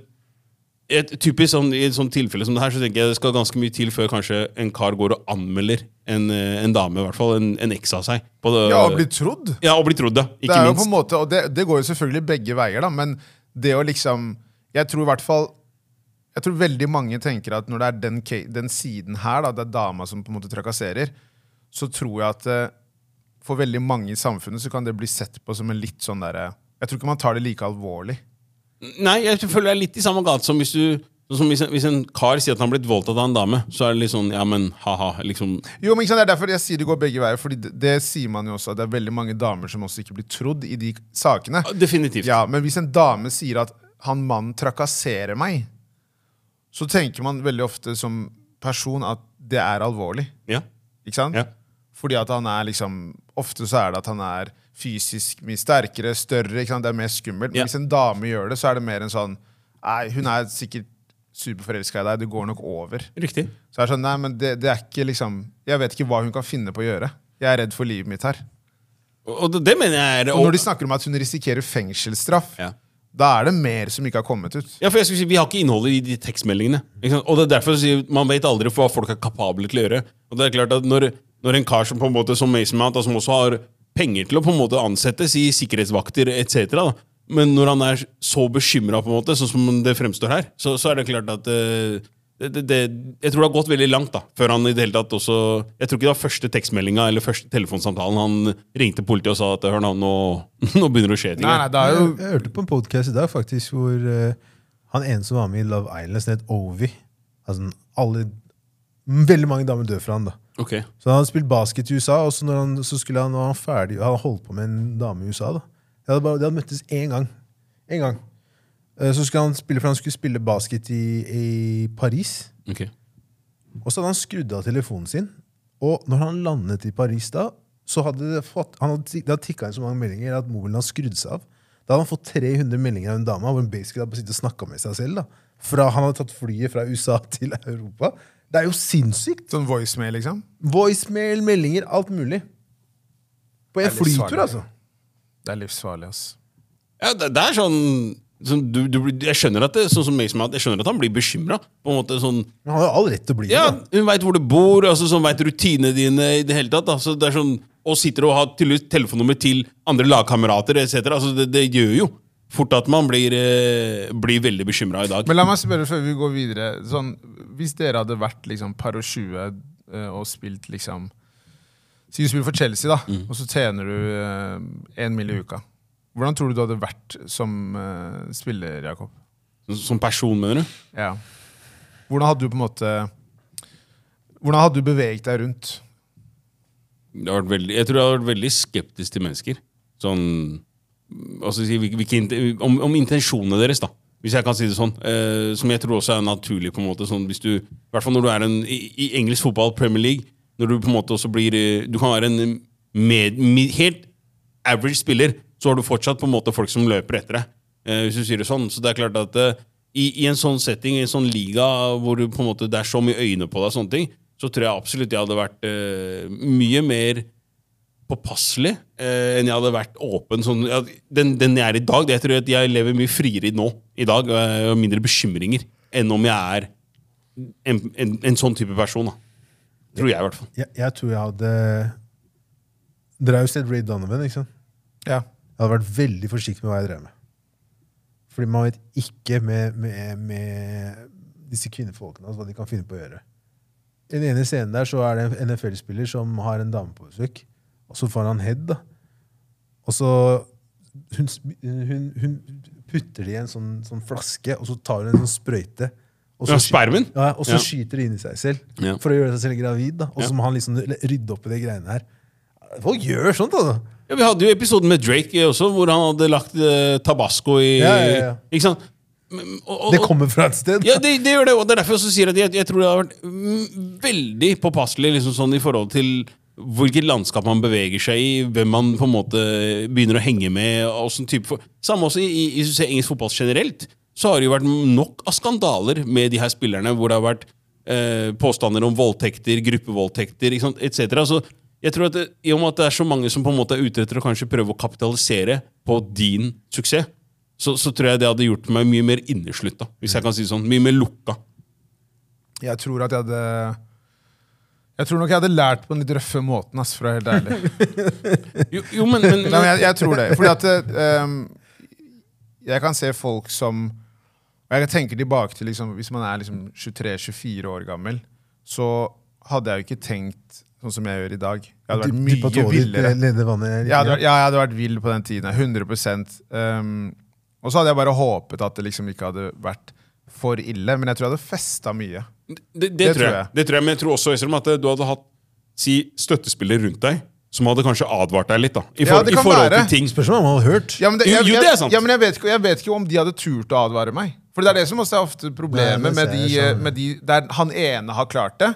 et, typisk sånn, I et sånt tilfelle som det her, så tenker jeg det skal ganske mye til før kanskje en kar går og anmelder en, eh, en dame, i hvert fall en, en eks av seg. På det, Ja, og bli trodd. ja, og bli trodd, ja. Det Ikke er jo på minst. en måte, og det, det går jo selvfølgelig begge veier, da, men det å liksom Jeg tror i hvert fall Jeg tror veldig mange tenker at når det er den, den siden her, da, det er dama som på en måte trakasserer, så tror jeg at eh, for veldig mange i samfunnet så kan det bli sett på som en litt sånn derre Jeg tror ikke man tar det like alvorlig. Nei, jeg føler det er litt i samme gate som hvis du som hvis en, hvis en kar sier at han har blitt voldtatt av en dame, så er det litt sånn Ja, men ha-ha. Liksom Jo, men ikke sant, Det er derfor jeg sier det går begge veier. Fordi det, det sier man jo også, at det er veldig mange damer som også ikke blir trodd i de sakene. Definitivt. Ja, Men hvis en dame sier at han mannen trakasserer meg, så tenker man veldig ofte som person at det er alvorlig. Ja. Ikke sant? Ja. Fordi at han er liksom Ofte så er det at han er fysisk mye sterkere, større. Det er mer skummelt. Men hvis en dame gjør det, så er det mer en sånn Nei, hun er sikkert superforelska i deg, det går nok over. Riktig. Så er det sånn, nei, men det, det er ikke liksom Jeg vet ikke hva hun kan finne på å gjøre. Jeg er redd for livet mitt her. Og det, mener jeg er Og når de snakker om at hun risikerer fengselsstraff, Ja. da er det mer som ikke har kommet ut. Ja, for jeg skulle si, Vi har ikke innholdet i de tekstmeldingene. Og det er derfor sier, Man vet aldri hva folk er kapable til å gjøre. Og det er klart at Når, når en kar som på en måte som Mason Mount, som også har penger til å på en måte ansettes i sikkerhetsvakter etc., men når han er så bekymra, sånn som det fremstår her, så, så er det klart at eh, det, det, det, Jeg tror det har gått veldig langt da, før han i det hele tatt også Jeg tror ikke det var første tekstmeldinga eller første telefonsamtalen han ringte politiet og sa at hør nå, nå, [laughs] nå begynner det å skje ting. Nei, nei, det er jo Jeg, jeg hørte på en podcast i dag faktisk hvor uh, han ene som var med i Love Island, het Ovi altså, alle, Veldig mange damer dør for han da. Okay. Så han hadde spilt basket i USA, og så, når han, så skulle han, var han ferdig Han holdt på med en dame i USA. da. De hadde, bare, de hadde møttes én gang. En gang. Eh, Så skulle han spille, for han skulle spille basket i, i Paris. Okay. Og så hadde han skrudd av telefonen sin. Og når han landet i Paris da, så hadde det fått, han hadde, det hadde tikka inn så mange meldinger at mobilen hadde skrudd seg av. Da hadde han fått 300 meldinger av en dame hvor han basically hadde sittet og snakka med seg selv. da. Fra Han hadde tatt flyet fra USA [laughs] til Europa. Det er jo sinnssykt! sånn voicemail, liksom. Voicemail, meldinger, alt mulig. På en flytur, altså. Det er livsfarlig, ass. Ja, det, det er sånn, sånn du, du, Jeg skjønner at det, sånn som Mason jeg skjønner at han blir bekymra. Sånn, han har jo all rett til å bli ja, det. da. hun veit hvor du bor, altså, sånn, veit rutinene dine i det hele tatt. Altså, det er sånn, og sitter og har tydeligvis telefonnummer til andre lagkamerater etc. Altså, det, det gjør jo fort at man blir, eh, blir veldig bekymra i dag. Men la meg spørre før vi går videre. Sånn, hvis dere hadde vært liksom par og 20 eh, og spilt liksom Si du spiller for Chelsea, da, Mm. og så tjener du én mill. i uka. Hvordan tror du du hadde vært som eh, spiller, Jakob? Som person, mener du? Ja. Hvordan hadde du på en måte Hvordan hadde du beveget deg rundt? Veldig, jeg tror jeg har vært veldig skeptisk til mennesker. Sånn altså, hvilke, hvilke, om, om intensjonene deres, da. Hvis jeg kan si det sånn. Eh, som jeg tror også er naturlig. på en måte sånn, hvis du, I hvert fall når du er en, i, i engelsk fotball, Premier League, når du på en måte også blir eh, Du kan være en med, med, helt average spiller, så har du fortsatt på en måte folk som løper etter deg. Eh, hvis du sier det sånn. Så det er klart at eh, i, i en sånn setting, i en sånn liga hvor du på en måte, det er så mye øyne på deg, sånne ting, så tror jeg absolutt jeg hadde vært eh, mye mer påpasselig eh, enn jeg hadde vært åpen. Sånn, ja, den, den jeg er i dag, det jeg tror at jeg lever mye friere nå i dag, og jeg har mindre bekymringer enn om jeg er en, en, en sånn type person. Da. Tror jeg, i hvert fall. Jeg, jeg tror jeg hadde Dere har jo sett Ray Donovan, ikke sant? Ja. Jeg hadde vært veldig forsiktig med hva jeg drev med. Fordi man vet ikke med, med, med disse kvinnefolkene altså, hva de kan finne på å gjøre. I den ene scenen der så er det en NFL-spiller som har en dame på besøk, og så får han head. da. Og så hun, hun, hun putter det i en sånn, sånn flaske, og så tar hun en sånn sprøyte. Og Ja, spermen? Ja, og så Ja. skyter det inn i seg selv Ja. for å gjøre seg selv gravid. da. Og så Ja. må han liksom rydde opp i de greiene her. Folk gjør sånt, altså. Ja, vi hadde jo episoden med Drake også, hvor han hadde lagt eh, tabasco i Ja, ja, ja. Ikke sant? Men- og- og- Det kommer fra et sted. Ja, det, det gjør det, og det er derfor jeg sier at jeg, jeg tror det har vært mm, veldig påpasselig liksom sånn i forhold til hvilket landskap man beveger seg i, hvem man på en måte begynner å henge med. Og sånn type. Samme også i, i, i engelsk fotball generelt, så har det jo vært nok av skandaler med de her spillerne, hvor det har vært eh, påstander om voldtekter, gruppevoldtekter etc. Så jeg tror at det, I og med at det er så mange som på en måte er ute etter å kanskje prøve å kapitalisere på din suksess, så, så tror jeg det hadde gjort meg mye mer inneslutta. Hvis jeg kan si det sånn. Mye mer lukka. Jeg tror at jeg hadde Jeg tror nok jeg hadde lært på den litt røffe måten, ass, for å være helt ærlig. Jo, jo men, men, Nei, men jeg, jeg tror det. Fordi at um, Jeg kan se folk som Og jeg tenker tilbake til liksom, Hvis man er liksom 23-24 år gammel, så hadde jeg jo ikke tenkt sånn som jeg gjør i dag. Jeg hadde vært mye tårer, villere. vannet Jeg hadde, ja, jeg hadde vært vill på den tiden. 100 um, Og så hadde jeg bare håpet at det liksom ikke hadde vært for ille. Men jeg tror jeg hadde festa mye. Det, det, tror jeg. jeg. det tror jeg. Men jeg tror også Øystrøm, at du hadde hatt si, støttespillere rundt deg som hadde kanskje advart deg litt. da I, for, ja, i forhold være. til ting. Spørs om man hadde hørt. Ja, men det, jeg, jo, det er sant. Ja, men jeg vet, ikke, jeg vet ikke om de hadde turt å advare meg. For det er det som også er ofte problemet Nei, med, de, med de der han ene har klart det.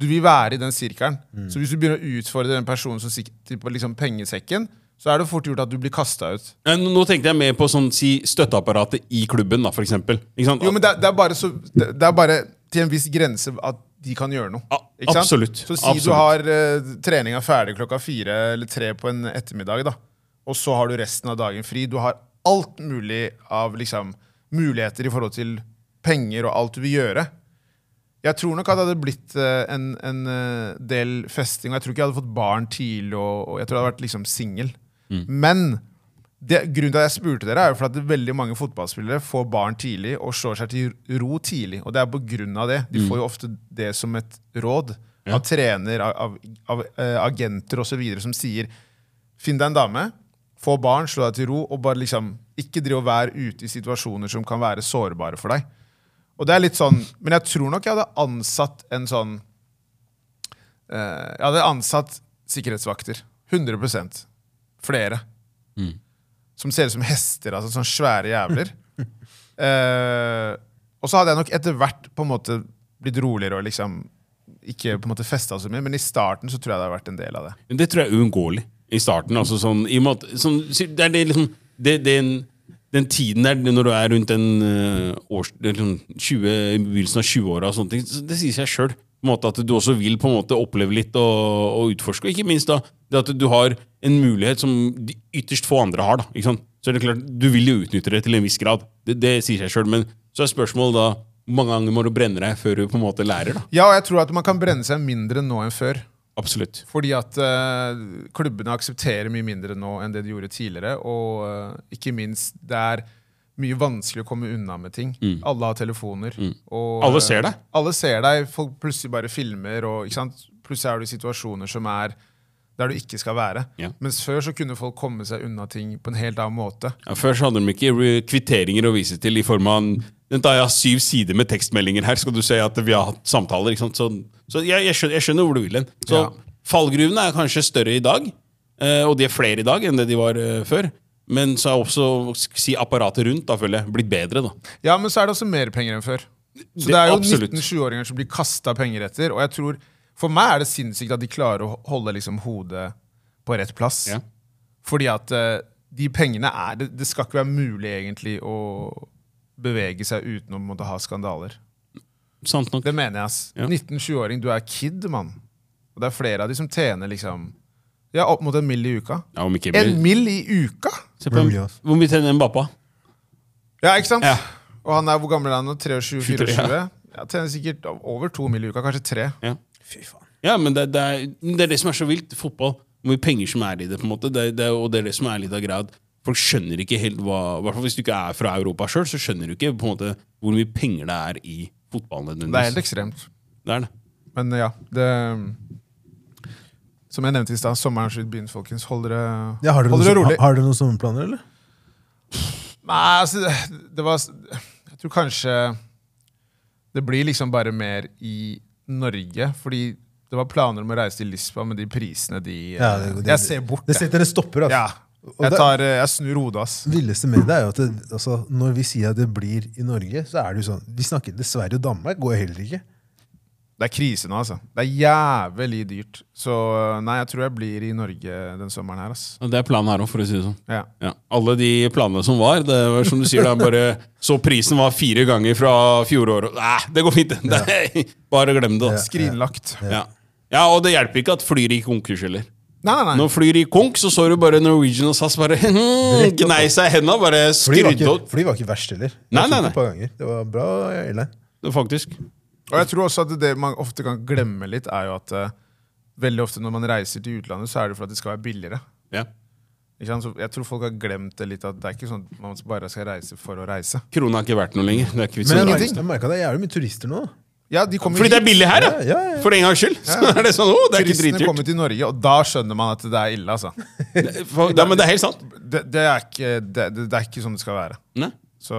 Du vil være i den sirkelen. Mm. Så hvis du begynner å utfordre den personen som sitter på liksom pengesekken, så er det fort gjort at du blir kasta ut. Nå tenkte jeg mer på sånn, si, støtteapparatet i klubben, da, for eksempel. Ikke sant? Jo, men det, det, er bare så, det, det er bare til en viss grense at de kan gjøre noe. Ikke sant? absolutt. Så si du har uh, treninga ferdig klokka fire eller tre på en ettermiddag, da. og så har du resten av dagen fri. Du har alt mulig av liksom, muligheter i forhold til penger og alt du vil gjøre. Jeg tror nok at det hadde blitt eh, en, en eh, del festing, og jeg tror ikke jeg hadde fått barn tidlig, og, og jeg tror jeg hadde vært liksom singel. Men det, grunnen til at jeg spurte dere, er jo for at veldig mange fotballspillere får barn tidlig og slår seg til ro tidlig. Og det er på grunn av det. De får jo ofte det som et råd Ja. av trener, av, av, av eh, agenter osv. som sier Finn deg en dame, få barn, slå deg til ro, og bare liksom ikke driv og være ute i situasjoner som kan være sårbare for deg. Og det er litt sånn, Men jeg tror nok jeg hadde ansatt en sånn eh, Jeg hadde ansatt sikkerhetsvakter. 100% Flere. Mm. Som ser ut som hester. altså Sånne svære jævler. uh, [laughs] og så hadde jeg nok etter hvert på en måte blitt roligere og liksom ikke på en måte festa så mye, men i starten så tror jeg det har vært en del av det. Men Det tror jeg er uunngåelig i starten. Altså sånn, i og med at, sånn, det er det liksom det, den, den tiden der når du er rundt den, uh, års, liksom 20, i begynnelsen av 20-åra, og sånne ting, så det sier seg sjøl. At du også vil på en måte oppleve litt og, og utforske. Og ikke minst da, det at du har en mulighet som de ytterst få andre har. da, ikke sant? Så er det klart, Du vil jo utnytte det til en viss grad. Det, det sier seg sjøl. Men så er spørsmålet da hvor mange ganger må du brenne deg før du på en måte lærer? da? Ja, og jeg tror at man kan brenne seg mindre nå enn før. Absolutt. Fordi at uh, klubbene aksepterer mye mindre nå enn det de gjorde tidligere. Og uh, ikke minst, det er mye vanskelig å komme unna med ting. Alle har telefoner. Og, Mm. Alle eh, ser deg. Alle ser deg. Folk plutselig bare filmer. Og, ikke sant? Plutselig er du i situasjoner som er der du ikke skal være. Ja. Mens før så kunne folk komme seg unna ting på en helt annen måte. Ja, før så hadde de ikke kvitteringer å vise til i form av en Da jeg har syv sider med tekstmeldinger her. Skal du se at vi har hatt samtaler. ikke sant? Så, så jeg, jeg, skjønner, jeg skjønner hvor du vil hen. Så Ja. fallgruvene er kanskje større i dag, eh, og de er flere i dag enn det de var eh, før. Men så er også si, apparatet rundt da, føler jeg, blitt bedre. da. Ja, men så er det også mer penger enn før. Så Det- er jo 19-20-åringer som blir kasta penger etter. Og jeg tror, for meg er det sinnssykt at de klarer å holde liksom hodet på rett plass. Ja. Fordi at eh, de pengene er det, det skal ikke være mulig egentlig å bevege seg uten å måtte ha skandaler. Sant nok. Det mener jeg. ass. Ja. 19-20-åring, du er kid, mann. Og det er flere av de som tjener liksom Ja, opp mot en mill i uka. Ja, om ikke En mer. mill i uka?! Se på ass. Hvor mye tjener Mbappa? Ja, ikke sant? Ja. Og han er hvor gammel er han nå? 23-24? 23, Ja. Ja, tjener sikkert over to mill i uka, kanskje tre. Ja. Fy faen. Ja, men det, det, er, det er det som er så vilt. Fotball. Hvor mye penger som er i det. på en måte. Det, det, og det er det som er litt av greia. at Folk skjønner ikke helt hva i hvert fall Hvis du ikke er fra Europa sjøl, så skjønner du ikke på en måte hvor mye penger det er i fotballen. Det er helt ekstremt. Det er det. Men ja, det Som jeg nevnte i stad, sommeren slutt begynt, folkens. Hold dere, Ja, har, dere hold dere rolig. har, har dere noen sommerplaner, eller? Nei, altså, det, det var Jeg tror kanskje det blir liksom bare mer i Norge. Fordi det var planer om å reise til Lisboa, men de prisene, de Ja, det- det- Jeg ser bort, Det Det setter en stopper. Altså. Ja. Jeg, tar, eh, jeg snur hodet, ass. Det villeste med det er jo at det, altså, når vi sier at det blir i Norge, så er det jo sånn Vi snakker dessverre, og Danmark går heller ikke. Det er krise nå, altså. Det er jævlig dyrt. Så nei, jeg tror jeg blir i Norge den sommeren her, ass. Det er planen her òg, for å si det sånn. Ja. Ja. Alle de planene som var, det var som du sier, da, bare [laughs] så prisen var fire ganger fra fjoråret. Nei, det går fint. Nei, [laughs] bare glem det. da. Skrinlagt. Ja. ja, og det hjelper ikke at flyr gikk konkurs heller. Nei, nei, nei. Når flyr i konk, så så du bare Norwegian og SAS bare [laughs] hmm, gnei seg i henda, bare Fly var, skrudde ikke, opp. fly var ikke verst heller. Det Nei, nei, nei. et par ganger. Det var bra airline. Faktisk. Og jeg tror også at det man ofte kan glemme litt, er jo at uh, veldig ofte når man reiser til utlandet, så er det for at det skal være billigere. Ja. Ikke sant? Så jeg tror folk har glemt det litt, at det er ikke sånn at man bare skal reise for å reise. Krona har ikke vært noe lenger. Det er ikke Men jeg, jeg merka det er jævlig mye turister nå. Ja, de kommer Fordi det er billig her, Ja, ja! ja, ja. For en gangs skyld. [laughs] Så er det sånn, å, det er ikke Turistene kommer til Norge, og da skjønner man at det er ille, altså. [laughs] For- Ja, men det er helt sant. Det, det, er, ikke, det, det, det er ikke sånn det skal være. Nei. Så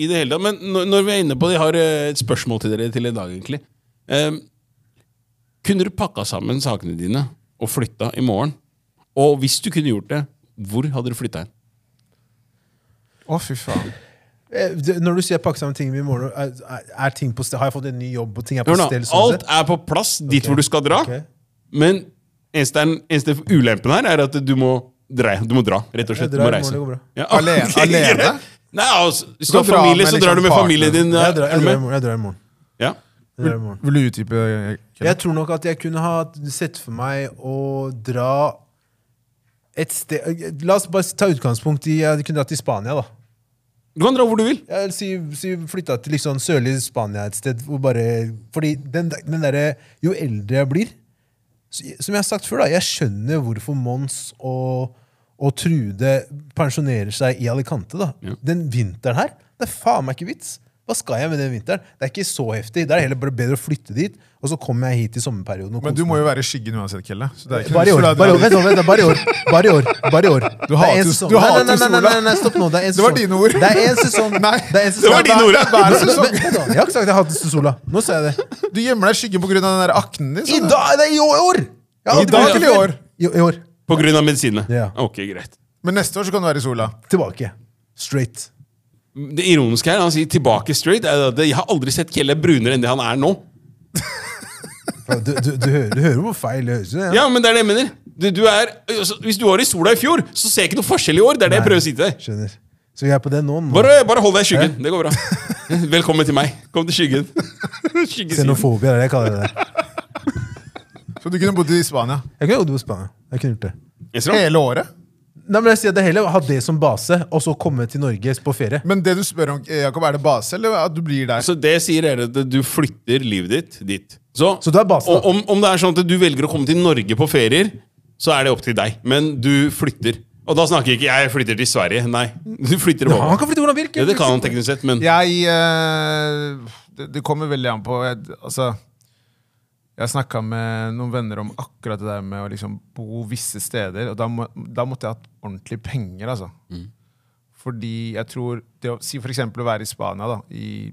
I det hele tatt. Men når, vi er inne på det, jeg har eh, et spørsmål til dere til i dag, egentlig. Um, kunne du pakka sammen sakene dine og flytta i morgen? Og hvis du kunne gjort det, hvor hadde du flytta hen? Å, fy faen. [laughs] Eh, Når du sier pakke sammen ting i morgen, er, er, ting på sted, har jeg fått en ny jobb, og ting er på sånn alt er på plass dit hvor du skal dra, Okay. men eneste, eneste ulempen her er at du må dra. Du må dra, rett og slett. Jeg Du må reise. morgen. Ja, Alene- [laughs] alene? Nei, altså, hvis Du har familie, så liksom drar du med familien din. Jeg drar, Er jeg, drar, jeg drar i morgen. Ja. Vil du utdype? Kjell? Jeg tror nok at jeg kunne ha sett for meg å dra et sted La oss bare ta utgangspunkt i Jeg kunne dratt til Spania, da. Du kan dra hvor du vil. Jeg si, si flytta til liksom sørlig Spania et sted. Hvor bare, fordi den, den der, Jo eldre jeg blir så- Som jeg har sagt før, da, jeg skjønner hvorfor Mons og, og Trude pensjonerer seg i Alicante. da. Ja. Den vinteren her, det er faen meg ikke vits. Hva skal jeg med den vinteren? Det er ikke så heftig. Det er heller bare bedre å flytte dit, og så kommer jeg hit i sommerperioden. og Men du må jo være i skyggen uansett, Kelle. Bare i år. Bare i år. Bare i år. Bare i år. Bare i år. Du er hater- sola. Nei, nei, nei, nei, nei, nei, stopp nå. Det er en [laughs] Det var dine ord. Det er en sesong. Nei. det er en sesong. Det var dine ord. Hver sesong. Jeg har ikke sagt jeg hater sola. Nå sa jeg det. Du gjemmer deg i skyggen pga. den der aknen din. I dag! Det er i år! I dag eller i år? I, I år. På grunn av medisinene? Ja. Ok, greit. Men neste år så kan du være i sola. Tilbake. Straight. Det ironiske her, han sier 'tilbake straight'. er at Jeg har aldri sett Kjelle brunere enn det han er nå. Du, du, du, hører, du hører hvor feil det høres ut. Ja. Ja, men det er det jeg mener. Du, du er, altså, hvis du var i sola i fjor, så ser jeg ikke noe forskjell i år. Det er det jeg prøver å si til deg. Skjønner. Så vi er på det nå. nå. Bare, bare hold deg i skyggen. Det går bra. [laughs] Velkommen til meg. Kom til skyggen. [laughs] Xenofobia, er det jeg kaller det. Så du kunne bodd i Spania Jeg kunne bodd i Spania. Jeg kunne gjort det. Hele året. Nei, men jeg sier at det heller Ha det som base, og så komme til Norge på ferie. Men det du spør om, Jakob, er det base, eller at du blir der? Så det sier dere at du flytter livet ditt dit. Så, Så du er base, da? om, om det er sånn at du velger å komme til Norge på ferier, så er det opp til deg. Men du flytter. Og da snakker jeg ikke jeg flytter til Sverige. Nei, [laughs] du flytter Ja, han kan flytte hvor han vil. Ja, det kan han teknisk sett, men Jeg eh, det, det kommer veldig an på jeg, Altså Jeg snakka med noen venner om akkurat det der med å liksom bo visse steder. Og da, må, da måtte jeg hatt ordentlig penger, altså. Fordi jeg tror det å Si for eksempel å være i Spania da, i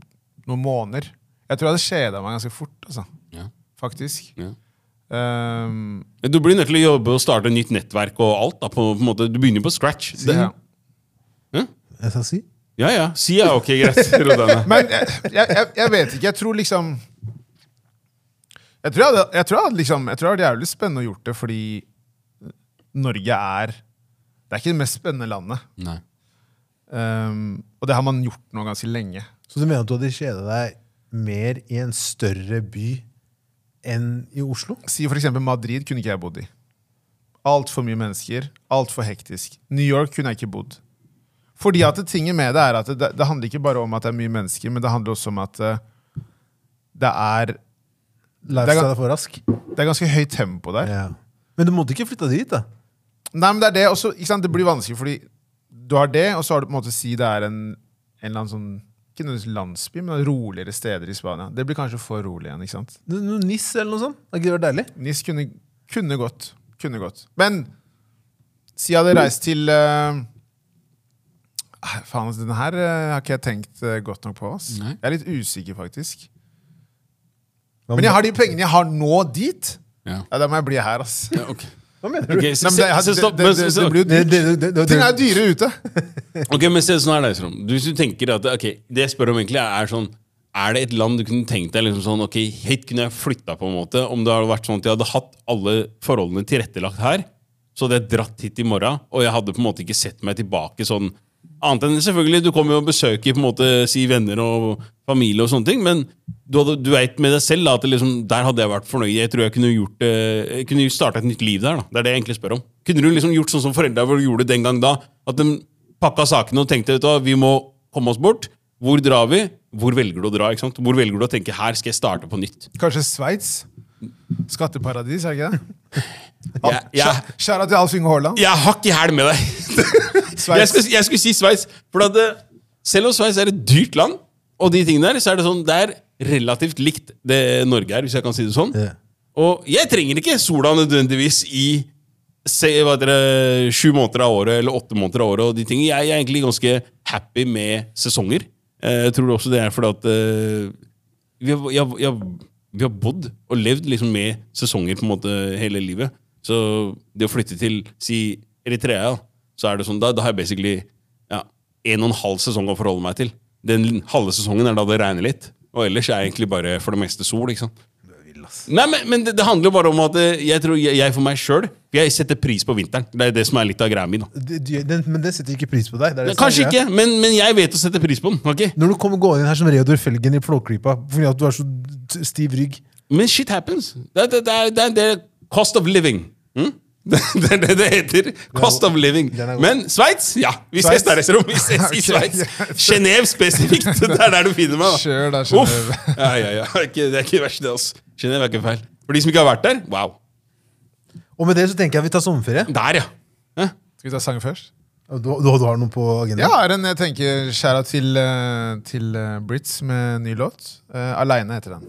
noen måneder. Jeg tror jeg hadde kjeda meg ganske fort, altså. Ja. Faktisk. Ja. Um, Du blir nødt til å jobbe og starte nytt nettverk og alt. Da, på, på en måte. Du begynner på scratch. Det, ja. Jeg sa si. ja, ja. Si ja, ok, greit. [laughs] Men jeg, jeg, jeg, jeg vet ikke. Jeg tror liksom Jeg tror jeg jeg tror jeg liksom Jeg tror det hadde vært jævlig spennende å gjort det, fordi Norge er Det er ikke det mest spennende landet. Nei. Um, og det har man gjort nå ganske lenge. Så du mener at du hadde kjeda deg mer i en større by enn i Oslo? Si for eksempel Madrid kunne ikke jeg bodd i. Altfor mye mennesker. Altfor hektisk. New York kunne jeg ikke bodd. Fordi at det tinget med det er at det, det handler ikke bare om at det er mye mennesker, men det handler også om at eh, det er Lifestyle er for rask. Det er ganske høyt tempo der. Ja. Men du måtte ikke flytta dit, da. Nei, men det er det også, ikke sant? Det blir vanskelig, fordi du har det, og så har du på en måte si det er en, en eller annen sånn Ikke nødvendigvis landsby, men roligere steder i Spania. Det blir kanskje for rolig igjen. ikke sant? Noe NIS eller noe sånt? Det vært deilig? Nis kunne, kunne gått. Kunne gått. Men si jeg hadde reist til ah, Faen, denne her eh, har ikke jeg tenkt eh, godt nok på. ass. Nei. Jeg er litt usikker, faktisk. Men jeg har de pengene jeg har nå, dit. Ja. Ja, Da må jeg bli her, ass. Ja, ok. Hva mener du? Ok, Nei, men det, se, det, stopp, det, men- det, det blir jo Det, dyrt. det, det, det, Ting er dyre ute. [laughs] Ok, men se sånn her da, Esrom. Du- Hvis du tenker at ok, Det jeg spør om egentlig er sånn Er det et land du kunne tenkt deg liksom sånn Ok, hit kunne jeg flytta på en måte Om det hadde vært sånn at jeg hadde hatt alle forholdene tilrettelagt her Så hadde jeg dratt hit i morgen Og jeg hadde på en måte ikke sett meg tilbake sånn Annet enn selvfølgelig, du kommer jo og besøker på en måte, si venner og familie og sånne ting, men du, du vet med deg selv da, at liksom, der hadde jeg vært fornøyd. Jeg tror jeg kunne gjort eh, jeg kunne starta et nytt liv der. da. Det er det jeg egentlig spør om. Kunne du liksom gjort sånn som foreldra gjorde den gang da? At de pakka sakene og tenkte vet du vi må komme oss bort. Hvor drar vi? Hvor velger du å dra? ikke sant? Hvor velger du å tenke her skal jeg starte på nytt? Kanskje Sveits? Skatteparadis, er det ikke det? [laughs] Skjæra til Alf Inge Haaland. jeg har ikke hæl med deg! [laughs] Jeg skulle, jeg skulle si Sveits. For at det, selv om Sveits er et dyrt land, og de tingene der, så er det sånn, det er relativt likt det Norge er, hvis jeg kan si det sånn. Ja. Og jeg trenger ikke sola nødvendigvis i se, heter sju måneder av året eller åtte måneder av året. og de tingene. Jeg er egentlig ganske happy med sesonger. Eh, Jeg tror også det er fordi at jeg, jeg, jeg, vi har bodd og levd liksom med sesonger på en måte hele livet. Så det å flytte til si Eritrea, så er det sånn, da, da har jeg basically ja, en og en halv sesong å forholde meg til. Den halve sesongen er da det regner litt. Og ellers er jeg egentlig bare for det meste sol. ikke sant? Nei, men, men det, det handler jo bare om at eh, jeg tror jeg, jeg for meg sjøl Jeg setter pris på vinteren. Det er det som er litt av greia mi. Men det setter ikke pris på deg. Det det Kanskje ikke, men, men jeg vet å sette pris på den. Okay? Når du kommer gående inn her som Reodor Felgen i Flåklypa fordi at du har så stiv rygg Men shit happens. Det, er- cost of living. Hm? [laughs] Det er det det heter. Cost of living. Men Sveits? Ja, vi ses der, Estrom. Vi ses i [laughs] Sveits. Genéve spesifikt. [laughs] Det er der du finner meg. da. Kjør. Ja, ja, ja. Det er ikke, det er ikke verst, det. altså. Genéve er ikke feil. For de som ikke har vært der, wow. Og med det så tenker jeg vi tar sommerferie. Der, ja. Hæ? Skal vi ta sangen først? Du, du, du har noe på agendaen? Jeg har en jeg tenker skjæra til, eh, til eh, Brits med ny låt. Uh, Aleine heter den.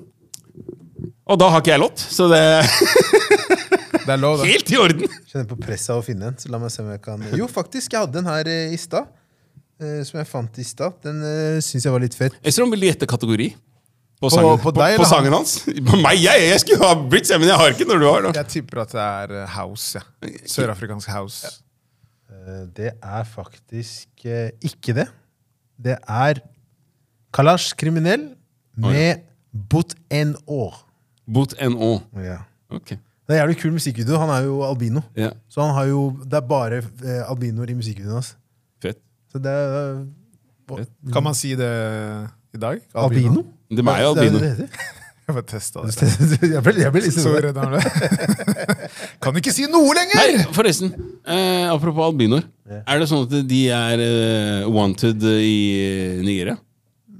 Og da har ikke jeg låt, så det er [laughs] Det er lov, det. helt i orden. Kjenner på presset av å finne en. Så la meg se om jeg kan Jo, faktisk, jeg hadde den her eh, i stad. eh, som jeg fant i stad. Den uh, syns jeg var litt fett. Estrom, vil du gjette kategori? På, På- sangen, på på, deg, på på sangen hans? På meg? Jeg, jeg skulle ha Brits, men jeg har ikke når du har det. Jeg tipper at det er eh, house. Ja. Sørafrikansk house. Ja. det er faktisk eh, ikke det. Det er Kalash kriminell med Bot NÅ. Bot NÅ. Ja. Det er jævlig kul musikkvideo. Han er jo albino. Ja, Så han har jo, det er bare eh, albinoer i musikkvideoen hans. fett. Så det er Kan man si det i dag? Albino? Det er meg, Det er albino. det. [laughs] Jeg får testa det. Jeg ble, jeg ble litt Så sånn redd han ble. [laughs] Kan ikke si noe lenger! Nei, forresten. Eh, apropos albinoer. Er det sånn at de er eh, wanted i eh, Nigeria?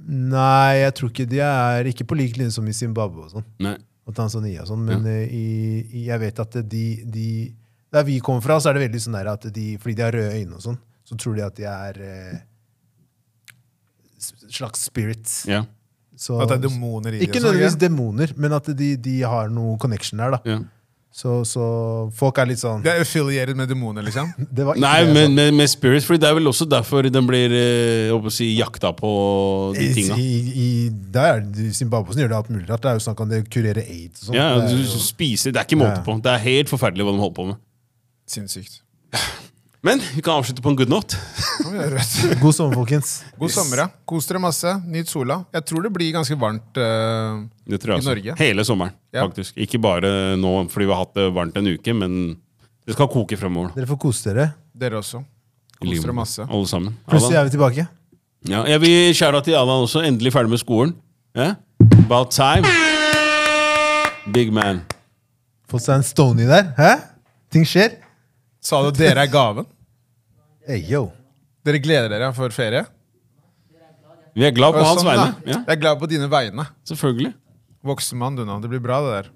Nei, jeg tror ikke de er ikke på lik linje som i Zimbabwe og sånn. Nei. Og Tanzania og sånn, men ja. i, i, jeg vet at de, de Der vi kommer fra, så er det veldig sånn der at de Fordi de har røde øyne og sånn, så tror de at de er eh, slags spirits. Ja. Så, At det er demoner i det. ikke nødvendigvis ja. demoner, men at de, de har noe connection der. da ja. Så, så folk er litt sånn Det er affiliated med demoner, liksom? [laughs] Det var ikke Nei, det, med, altså. med, med Spirit, for det er vel også derfor den blir eh, jeg å si, jakta på de tinga. i, i, der, Zimbabwe gjør det alt mulig rart. Det er jo snakk om det kurere aids og sånt. Ja, Det er du jo- spiser, Det er ikke måte Ja. på. Det er helt forferdelig hva de holder på med. Sinnssykt. [laughs] Men vi kan avslutte på en good note. [laughs] God sommer, folkens. God sommer, ja. Kos dere masse. Nyt sola. Jeg tror det blir ganske varmt. uh, Det tror jeg I altså. Norge? Hele sommeren, Ja. faktisk. Ikke bare nå fordi vi har hatt det varmt en uke, men det skal koke fremover. Dere får kose dere. dere også. Kos dere masse. Alle sammen. Plutselig er vi tilbake. Ja, jeg vil skjære til Allan også. Endelig ferdig med skolen. Ja? About time. Big man. Fått seg en Stony der. Hæ? Ting skjer. Sa du at dere er gaven? Hey, yo. Dere gleder dere for ferie? Vi er glad på hans Sånn, vegne. Ja, Jeg er glad på dine vegne. selvfølgelig. Voksen mann, du nå. Det blir bra, det der.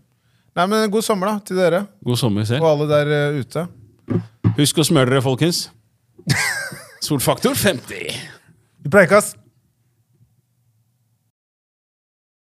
Nei, men God sommer da, til dere God sommer selv. og alle der uh, ute. Husk å smøre dere, folkens. Solfaktor 50. Vi preikas.